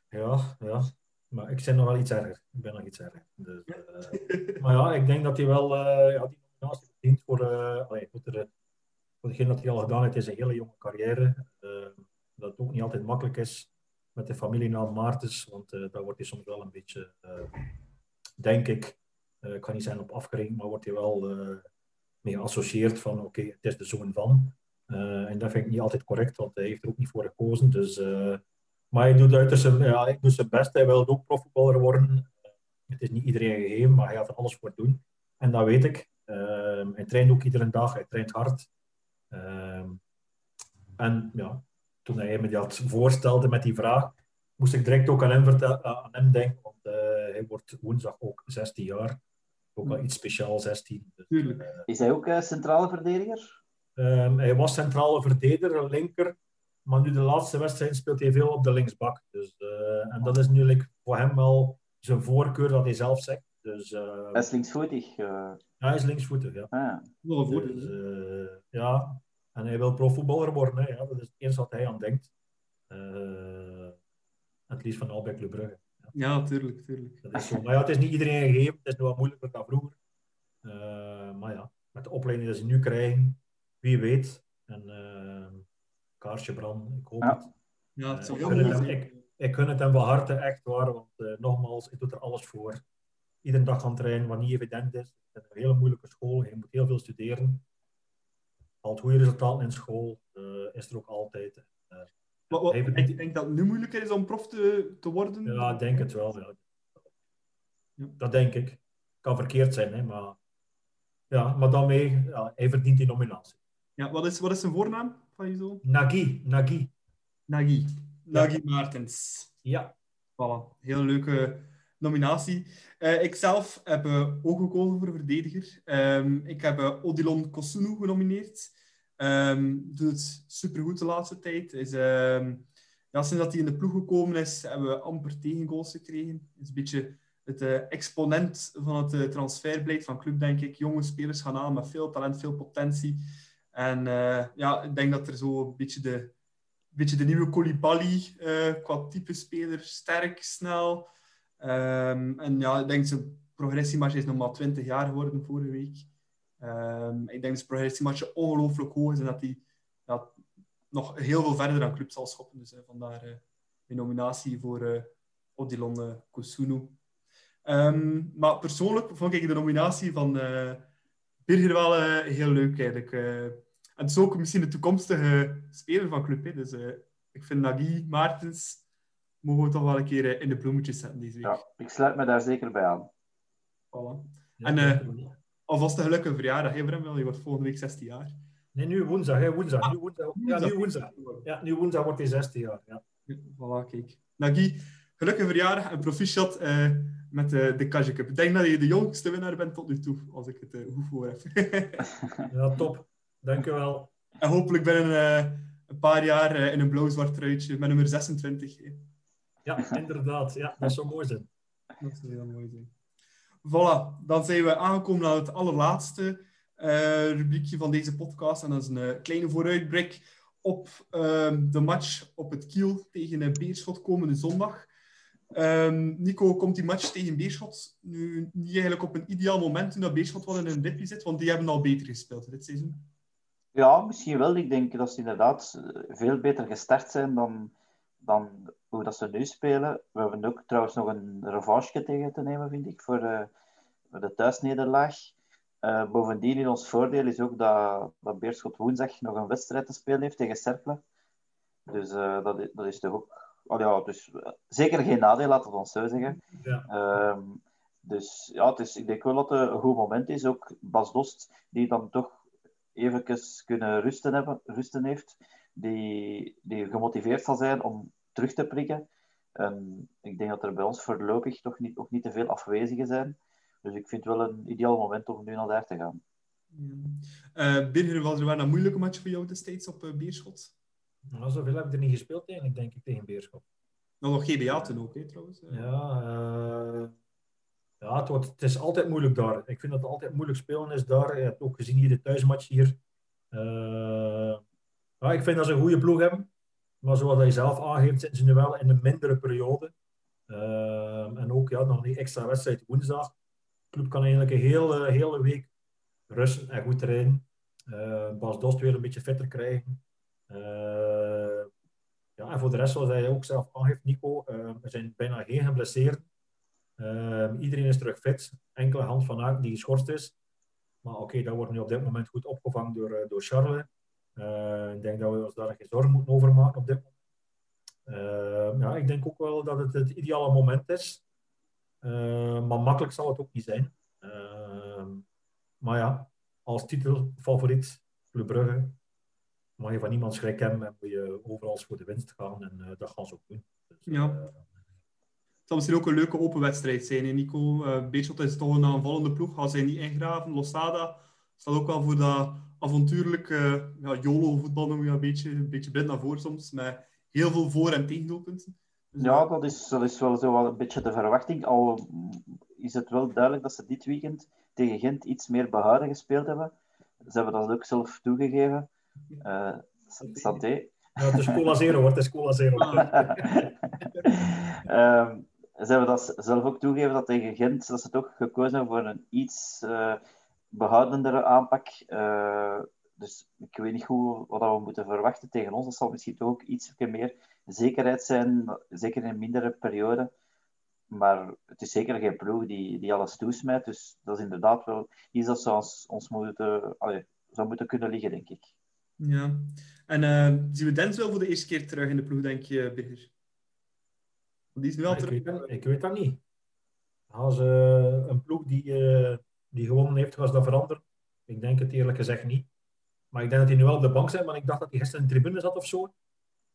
Ja, ja. Maar ik ben nog wel iets erger. Ik ben nog iets erger. Dus, uh, maar ja, ik denk dat hij wel ja, die nominatie verdient voor, allee, voor, de, voor degene dat hij al gedaan heeft. Het is een hele jonge carrière dat het ook niet altijd makkelijk is met de familienaam Maartens, want daar wordt hij soms wel een beetje, denk ik, ik kan niet zijn op afkering, maar wordt hij wel mee geassocieerd van oké, okay, het is de zoon van. En dat vind ik niet altijd correct, want hij heeft er ook niet voor gekozen. Dus, maar hij doet uiterst zijn, ja, hij doet zijn best, hij wil ook profvoetballer worden. het is niet iedereen gegeven, maar hij gaat er alles voor doen. En dat weet ik. hij traint ook iedere dag, hij traint hard. en ja, toen hij me dat voorstelde met die vraag, moest ik direct ook aan hem, vertel, eh, aan hem denken. Want uh, hij wordt woensdag ook 16 jaar. Ook wel iets speciaals, 16. Dus, Tuurlijk. Uh, is hij ook uh, centrale verdediger? Um, hij was centrale verdediger, linker. Maar nu de laatste wedstrijd speelt hij veel op de linksbak. Dus, en dat is nu voor hem wel zijn voorkeur dat hij zelf zegt. Dus, hij is linksvoetig. Ja, hij is linksvoetig, ja. Ah. Een dus, ja, en hij wil profvoetballer worden. Hè. Ja, dat is het eerste wat hij aan denkt. Uh, het liefst van al bij Club Brugge. Ja, ja tuurlijk, tuurlijk. Dat is zo. Maar ja, het is niet iedereen gegeven. Het is nu wat moeilijker dan vroeger. Uh, maar ja, met de opleiding die ze nu krijgen, wie weet. En uh, kaarsje branden, ik hoop ja. het. Ja, het zou ik, gun het hem, ik, ik gun het hem van harte, echt waar. Want nogmaals, ik doe er alles voor. Iedere dag gaan trainen, wat niet evident is. Het is een hele moeilijke school. Je moet heel veel studeren haalt goede resultaten in school, uh, is er ook altijd. Uh, wat, wat, ik denk, denk dat het nu moeilijker is om prof te, te worden? Ja, ik denk het wel. Ja. ja. Dat denk ik. Kan verkeerd zijn, hè, maar, ja, maar daarmee, ja, hij verdient die nominatie. Ja, wat is, wat is zijn voornaam van je zoon? Nagi. Nagi. Nagi. Nagi ja. Maartens. Ja. Voilà, heel leuke nominatie. Uh, ik zelf heb uh, ook gekozen voor verdediger. Um, ik heb uh, Odilon Kosunu genomineerd. Um, doet het supergoed de laatste tijd. Is, um, ja, sinds dat hij in de ploeg gekomen is, hebben we amper tegengoals gekregen. Is een beetje het exponent van het transferbeleid van club, denk ik. Jonge spelers gaan aan met veel talent, veel potentie. En ja, ik denk dat er zo een beetje de, beetje de nieuwe Koulibaly qua type speler, sterk, snel... Um, en ja, ik denk zijn progressiemarge is nog maar 20 jaar geworden vorige week. Um, ik denk dat zijn progressiemarge ongelooflijk hoog is en dat hij nog heel veel verder aan club zal schoppen. Dus uh, vandaar mijn nominatie voor Odilon Kosunu. Um, maar persoonlijk vond ik de nominatie van uh, Birger wel heel leuk eigenlijk. En het is ook misschien de toekomstige speler van club. Hè. Dus ik vind Nagui Maartens mogen we toch wel een keer in de bloemetjes zetten deze week. Ja, ik sluit me daar zeker bij aan. Voilà. En uh, alvast een gelukkige verjaardag, hè, Bram? Je wordt volgende week 16 jaar. Nee, nu woensdag, hè, woensdag. Ah, nu woensdag. Ja, nu woensdag. Ja, nu woensdag wordt hij 16 jaar. Ja. voilà, kijk. Nagui, gelukkige verjaardag en proficiat uh, met uh, de Kaja Cup. Ik denk dat je de jongste winnaar bent tot nu toe, als ik het uh, goed voor heb. ja, top. Dank je wel. En hopelijk binnen een paar jaar in een blauw-zwart truitje met nummer 26. Hè. Ja, inderdaad. Ja, dat zou mooi zijn. Dat zou heel mooi zijn. Voilà, dan zijn we aangekomen aan het allerlaatste uh, rubriekje van deze podcast. En dat is een kleine vooruitblik op uh, de match op het Kiel tegen Beerschot komende zondag. Um, Nico, komt die match tegen Beerschot nu niet eigenlijk op een ideaal moment toen dat Beerschot wel in een dipje zit? Want die hebben al beter gespeeld dit seizoen. Ja, misschien wel. Ik denk dat ze inderdaad veel beter gestart zijn dan, dan hoe dat ze nu spelen. We hebben ook trouwens nog een revanche tegen te nemen, vind ik, voor, uh, voor de thuisnederlaag. Uh, bovendien in ons voordeel is ook dat, dat Beerschot woensdag nog een wedstrijd te spelen heeft tegen Cercle. Dus uh, dat, is, dat is toch ook... Oh ja, dus, zeker geen nadeel, laten we ons zo zeggen. Ja. Ehm, dus ja, het is, ik denk wel dat het een goed moment is. Ook Bas Dost, die dan toch even kunnen rusten, hebben, rusten heeft. Die, die gemotiveerd zal zijn om terug te prikken. En ik denk dat er bij ons voorlopig toch niet, ook niet te veel afwezigen zijn. Dus ik vind het wel een ideaal moment om nu naar daar te gaan. Ja. Uh, Birger, was er wel een moeilijke match voor jou destijds op uh, Beerschot? Nou, zoveel heb ik er niet gespeeld eigenlijk, denk ik, tegen Beerschot. Nou, nog GBA toen ook, hè, trouwens. Ja, uh, ja het, wordt, het is altijd moeilijk daar. Ik vind dat het altijd moeilijk spelen is daar. Je hebt ook gezien hier de thuismatch hier. ja, ik vind dat ze een goede ploeg hebben. Maar zoals je zelf aangeeft, zitten ze nu wel in een mindere periode. en ook ja, nog die extra wedstrijd woensdag club kan eigenlijk een hele, hele week rusten en goed trainen. Uh, Bas Dost weer een beetje fitter krijgen. Uh, ja, en voor de rest, zoals hij ook zelf aangeeft, Nico, er zijn bijna geen geblesseerden. Iedereen is terug fit. Enkele hand van Aken die geschorst is. Maar oké, okay, dat wordt nu op dit moment goed opgevangen door, door Charles. ik denk dat we ons daar geen zorgen moeten over maken op dit moment. ja, ik denk ook wel dat het het ideale moment is. Uh, maar makkelijk zal het ook niet zijn. Uh, maar ja, als titelfavoriet Club Brugge mag je van niemand schrik hebben en moet je overal voor de winst gaan. En uh, dat gaan ze ook doen. Dus, ja. Zal misschien ook een leuke open wedstrijd zijn, hè, Nico. Uh, Beerschot is toch een aanvallende ploeg. Gaan zij niet ingraven. Losada staat ook wel voor dat avontuurlijke ja, YOLO-voetbal, noem je een beetje, een beetje blind naar voren soms. Met heel veel voor- en tegendoelpunten. Ja, dat is, dat is wel zo wel een beetje de verwachting. Al is het wel duidelijk dat ze dit weekend tegen Gent iets meer behouden gespeeld hebben. Ze hebben dat ook zelf toegegeven. Uh, santé. Ja, het is cola zero, het is cola zero. um, ze hebben dat zelf ook toegegeven dat tegen Gent dat ze toch gekozen hebben voor een iets uh, behoudendere aanpak. Uh, dus ik weet niet goed wat we moeten verwachten tegen ons. Dat zal misschien toch ook iets meer zekerheid zijn, zeker in een mindere periode. Maar het is zeker geen ploeg die, die alles toesmijt. Dus dat is inderdaad wel iets dat zou ons, ons moeten, zou moeten kunnen liggen, denk ik. Ja. En uh, zien we Dens wel voor de eerste keer terug in de ploeg, denk je, Birger? Die is nu al terug. Ik weet, ik weet dat niet. Als uh, een ploeg die, uh, die gewonnen heeft, was dat veranderen? Ik denk het eerlijk gezegd niet. Maar ik denk dat hij nu wel op de bank zit, maar ik dacht dat hij gisteren in de tribune zat of zo.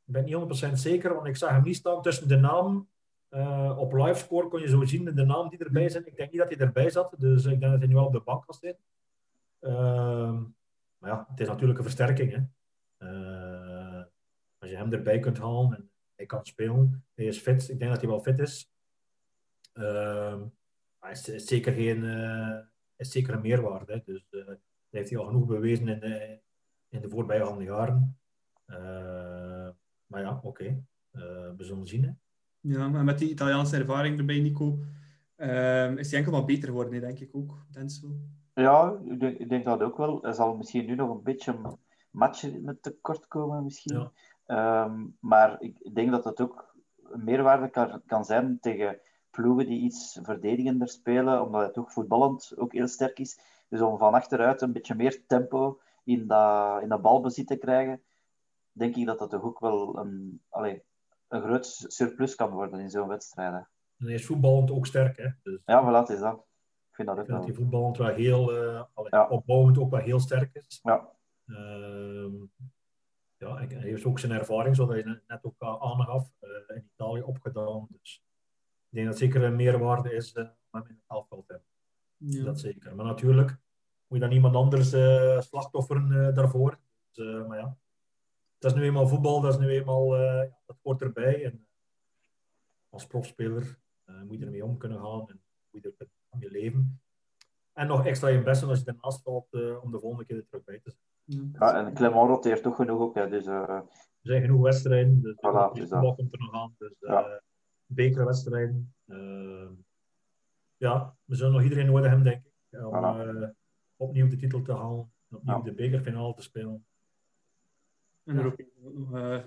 Ik ben niet 100% zeker, want ik zag hem niet staan tussen de naam. Uh, op livescore kon je zo zien de naam die erbij zijn. Ik denk niet dat hij erbij zat, dus ik denk dat hij nu wel op de bank kan zitten. Uh, maar ja, het is natuurlijk een versterking. Hè. Als je hem erbij kunt halen en hij kan spelen, hij is fit. Ik denk dat hij wel fit is. Ehm, maar is, is zeker geen, eh, is zeker een meerwaarde. Hè. Dus dat heeft hij al genoeg bewezen in de, in de voorbijgaande jaren. maar ja, oké. Okay. we zullen zien. Hè. Ja, maar met die Italiaanse ervaring erbij, Nico, uh, is hij enkel wat beter geworden, denk ik ook, Denso. Ja, ik denk, ik denk, dat ook wel. Hij zal misschien nu nog een beetje matchen met tekort komen, misschien. Ja. Um, maar ik denk dat het ook een meerwaarde kan, kan zijn tegen ploegen die iets verdedigender spelen, omdat hij toch voetballend ook heel sterk is. Dus om van achteruit een beetje meer tempo in dat, in dat balbezit te krijgen, denk ik dat dat toch ook wel een, allez, een groot surplus kan worden in zo'n wedstrijd. En hij is voetballend ook sterk, hè? Dus, ja, voilà, is dat. Ik vind dat ook wel. Dat hij voetballend wel heel, uh, ja. opbouwend ook wel heel sterk is. Ja. Uh, ja, hij heeft ook zijn ervaring, zoals je net ook aangaf, uh, in Italië opgedaan. Dus ik denk dat het zeker een meerwaarde is uh, om hem in het elftal te hebben. Ja. Dat zeker. Maar natuurlijk moet je dan iemand anders uh, slachtofferen daarvoor. Dus, maar ja, dat is nu eenmaal voetbal, dat is nu eenmaal, dat hoort erbij. En als profspeler moet je ermee om kunnen gaan en moet je er mee leven. En nog extra je best doen als je ernaast valt om de volgende keer er terug bij te zijn. Ja, en Clement roteert toch genoeg ook. Hè, dus, Er zijn genoeg wedstrijden, dus voilà, de voetbal komt er nog aan. Dus ja. bekerwedstrijden. ja, we zullen nog iedereen nodig hebben, denk ik. Om voilà. opnieuw de titel te halen, opnieuw ja. de bekerfinale te spelen. En Europees uh,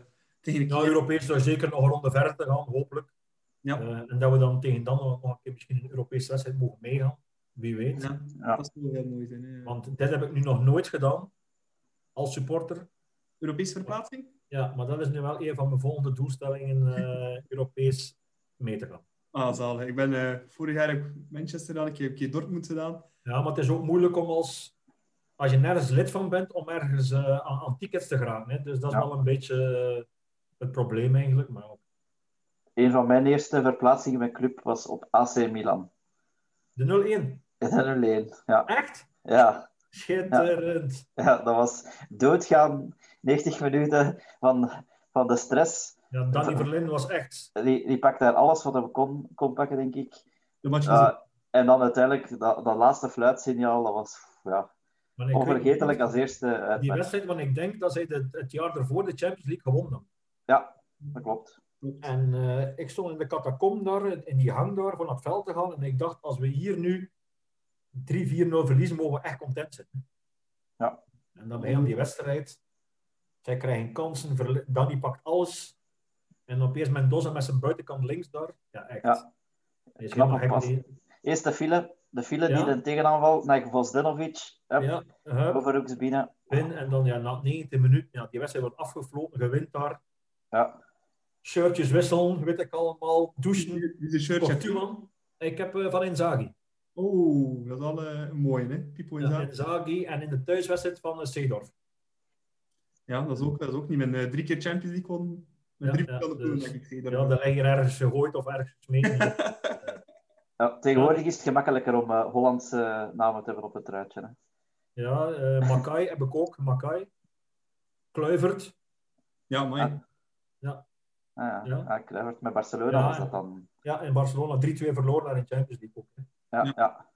tegen Nou, Europees zou zeker nog een ronde verder te gaan, hopelijk. Ja. Uh, en dat we dan tegen dan nog een keer misschien een Europese wedstrijd mogen meegaan. Wie weet. Ja, Ja. dat zou heel mooi zijn. hè. Want dit heb ik nu nog nooit gedaan. Als supporter. Europese verplaatsing? Ja, maar dat is nu wel een van mijn volgende doelstellingen. eh, Europees mee te gaan. Ah, zalig. Ik ben eh, vorig jaar heb ik Manchester gedaan, ik heb een keer Dortmund gedaan. Ja, maar het is ook moeilijk om als, als je nergens lid van bent, om ergens eh, aan, aan tickets te geraken. Hè. Dus dat is Ja. wel een beetje het probleem eigenlijk. Maar ook. Een van mijn eerste verplaatsingen met club was op AC Milan. De 0-1. In een leen. Ja, Echt? ja, Schitterend. ja, dat was doodgaan. 90 minuten van, van de stress. Ja, Danny Verlin was echt. Die, die pakte daar alles wat hij kon, kon pakken, denk ik. De match was Ja, en dan uiteindelijk, dat, dat laatste fluitsignaal, dat was ja, onvergetelijk als eerste Die wedstrijd, want ik denk dat zij de, het jaar ervoor de Champions League gewonnen. Ja, dat klopt. En eh, ik stond in de catacomb daar, in die hang daar, van het veld te gaan. En ik dacht, als we hier nu 3-4-0 verliezen, mogen we echt content zijn. Ja. En dan begint die wedstrijd. Zij krijgen kansen, Danny pakt alles. En opeens Mendoza met zijn buitenkant links daar. Ja, echt. Ja. Is Knap Eerst de file, de file Ja. die de tegenaanval naar Vosdenovic. Hup, Ja, hup, Overhoeks binnen. win. En dan ja, na 90 minuten, ja, die wedstrijd wordt afgefloten, gewint daar. Ja, Shirtjes wisselen, weet ik allemaal. Douchen. Wie is? Portugal. Ik heb eh, van Inzaghi. Oh, dat is al eh, een mooie, hè? Pipo in. Inzaghi en in de thuiswedstrijd van uh, Seedorf. Ja, dat is ook, dat is ook niet mijn eh, drie keer Champions League won. Met Ja, drie ja, verschillende ploegen, dus- denk ik. je Ja, dat lig je ergens gegooid of ergens gesmeten. ja, tegenwoordig is het gemakkelijker om eh, Hollandse namen te hebben op het truitje. Hè. ja, eh Makai heb ik ook. Makai. Kluivert. Ja, maar Ah, ja. Ja. Ja, Kluivert met Barcelona Ja, was dat dan. Ja, in Barcelona 3-2 verloren naar de Champions League ook. Hè. Ja, Ja. ja.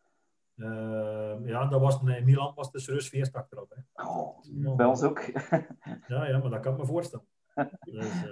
Eh, ja, dat was, in Milan was de serieus feest achteraf. Hè. Oh, bij ons ook. Ja, ja, maar dat kan ik me voorstellen. Dus, eh,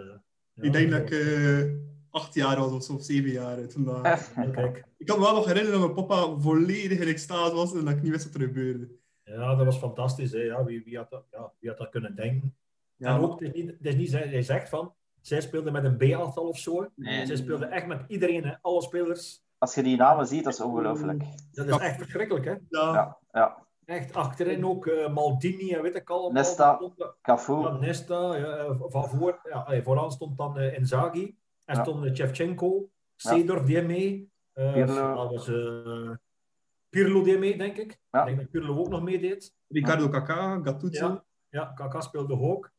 ja, ik denk dat ik eh, acht jaar was of zo, of zeven jaar. Toen dat... Kijk. Ik kan me wel nog herinneren dat mijn papa volledig in extase was en dat ik niet wist wat er gebeurde. Ja, dat was fantastisch. Hè. Ja, wie, wie, had dat, ja, wie had dat kunnen denken? Ja, en ook, het is niet, het is niet zij, hij zegt van, zij speelde met een B-aftal of zo. Nee. Zij speelde echt met iedereen, hè. alle spelers. Als je die namen ziet, dat is ongelooflijk. Dat is echt verschrikkelijk, hè. ja, Ja, ja. Echt achterin ook eh, Maldini en weet ik allemaal. Nesta. Ja, Cafu. Nesta. Ja, eh, van voor, ja, vooraan stond dan eh, Inzaghi. En Ja. stond uh, Shevchenko. Seedorf deed mee. Eh, Pirlo. Dat was eh, Pirlo deed mee, denk ik. Ja. Ik denk dat Pirlo ook nog meedeed. Ricardo Kaká, Gattuso. Ja, ja Kaka speelde ook.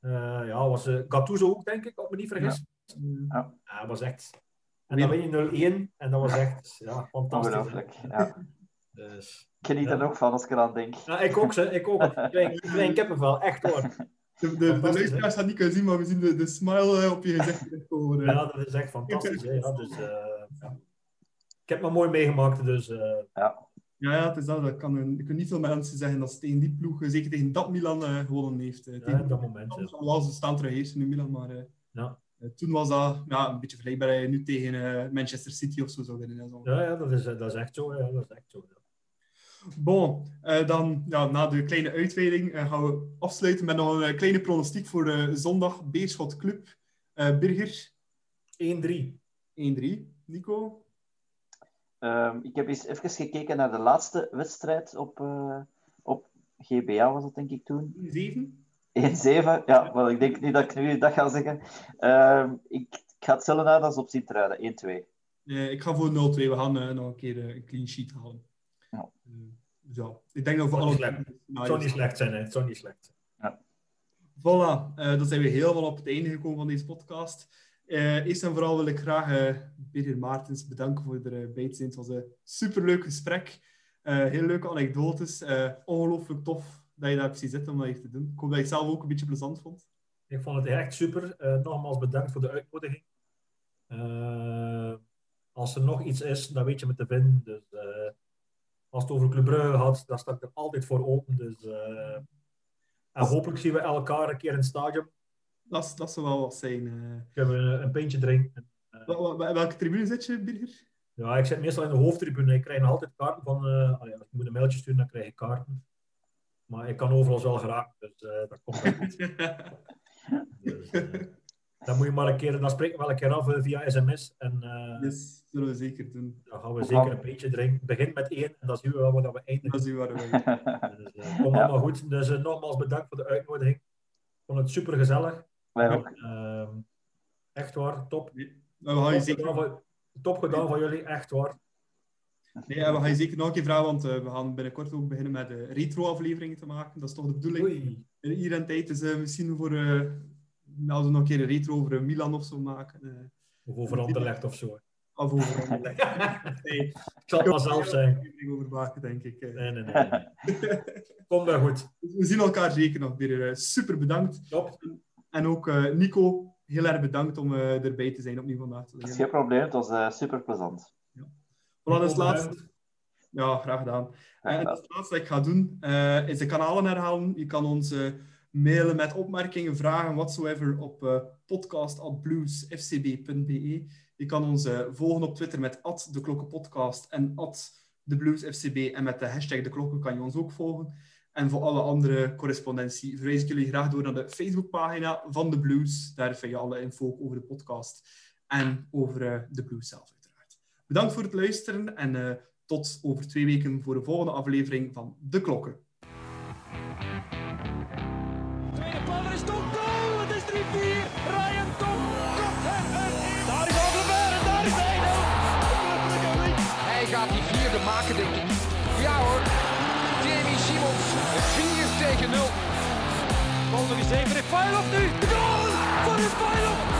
Eh, ja, was eh, Gattuso ook, denk ik, als ik me niet vergis. Ja, was echt... En dan win je 0-1 en dat was echt ja, fantastisch. Ongelooflijk. Ja. Dus, Ik geniet er Ja. nog van als ik eraan denk. ja, ik ook, hè. Ik ook. Klein, klein kippenvel, echt hoor. De, de, de Fantastisch, luisteraars gaan niet kunnen zien, maar we zien de, de smile eh, op je gezicht. Ja, dat is echt fantastisch. Hè. Ja, dus, eh, ja. Ik heb me mooi meegemaakt, dus eh, Ja, ja, het is dat. Dat kan een, je kunt niet veel mensen zeggen dat ze tegen die ploeg, zeker tegen dat Milan, eh, gewonnen heeft. eh, ja, tegen op dat moment. Ja. Ze staan terug eerst in Milan, maar eh, Ja. Eh, toen was dat ja, een beetje vergelijkbaar dat je nu tegen eh, Manchester City of zo zou winnen. hè, zo. Ja, ja, dat is, dat is echt zo. Ja, dat is echt zo ja. Bon, eh, dan ja, na de kleine uitweiding gaan we afsluiten met nog een kleine pronostiek voor zondag Beerschot Club. Eh Birger, 1-3. 1-3. Nico? Ehm, ik heb eens even gekeken naar de laatste wedstrijd op, eh, op GBA, was dat denk ik toen. 7? 1-7, ja, wel, ik denk niet dat ik nu dat ga zeggen. Ehm, ik, ik ga het zullen uit als op Sint-Truiden, 1-2. Eh, ik ga voor 0-2. We gaan eh, nog een keer eh, een clean sheet halen. Ja. Eh, ja, ik denk dat we Zou alle slecht. Het zou niet slecht zijn, hè. Het zou niet slecht zijn. Voilà, eh, dan zijn we helemaal op het einde gekomen van deze podcast. Eh, eerst en vooral wil ik graag Birger Maartens bedanken voor de te zijn. Het was een superleuk gesprek. Eh, heel leuke anekdotes. Eh, ongelooflijk tof dat je daar precies zit om dat hier te doen. Ik hoop dat je het zelf ook een beetje plezant vond. Ik vond het echt super. Eh, nogmaals bedankt voor de uitnodiging. Eh, als er nog iets is, dan weet je me te vinden. Dus, eh, als het over Club Brugge gaat, dan sta ik er altijd voor open. Dus, en hopelijk zien we elkaar een keer in het stadion. Dat, dat zou wel wat zijn. Kunnen we een pintje drinken. Wel- wel- welke tribune zit je, Birger? ja, ik zit meestal in de hoofdtribune. Ik krijg nog altijd kaarten van... allee, als ik moet een mailtje sturen, dan krijg ik kaarten. Maar ik kan overal wel geraken, dus eh, dat komt wel goed. Dus, eh, Dan moet je maar een keer, dan spreken we wel een keer af eh, via sms. En eh, Yes, zullen we zeker doen. dan gaan we zeker een beetje drinken. Begin met één en dan zien we wel waar dat we eindigen. Dat is waar we Dus, komt allemaal goed. Dus nogmaals bedankt voor de uitnodiging. Ik vond het super gezellig. Wij ook. Ehm, echt waar, top. We top gedaan van jullie, echt waar. Nee, we gaan je zeker nog een keer vragen, want eh, we gaan binnenkort ook beginnen met de retro-afleveringen te maken. Dat is toch de bedoeling? Oei. In hier en tijd is eh, misschien voor, eh, als we nog een keer een retro over eh, Milan of zo maken. eh, Of over Anderlecht of zo. of over nee, Ik zal het maar zelf zijn. aflevering over maken, denk ik. eh. Nee, nee, nee. nee. Komt wel goed. We zien elkaar zeker nog weer. eh, super bedankt. Top. En ook eh, Nico, heel erg bedankt om eh, erbij te zijn opnieuw vandaag. Dat is geen probleem, het was eh, super plezant. Dat is het laatste. Ja, graag gedaan. En gedaan. het laatste dat ik ga doen, eh, is de kanalen herhalen. Je kan ons eh, mailen met opmerkingen, vragen, whatsoever op uh, podcast.bluesfcb.be. Je kan ons volgen op Twitter met de klokkenpodcast en @thebluesfcb en met de hashtag de klokken kan je ons ook volgen. En voor alle andere correspondentie verwijs ik jullie graag door naar de Facebookpagina van de Blues. Daar vind je alle info over de podcast en over de Blues zelf. Bedankt voor het luisteren en uh, tot over twee weken voor de volgende aflevering van De Klokken. Tweede paal, er is toch goal! Het is 3-4. Ryan Tom hem erin. Daar is Alderweer en daar is Eidel. Hij gaat die vierde maken, denk ik. Ja hoor. Jamie Simons. 4 tegen 0. Bal nog eens even. Refailov nu. De goal! Van Refailov!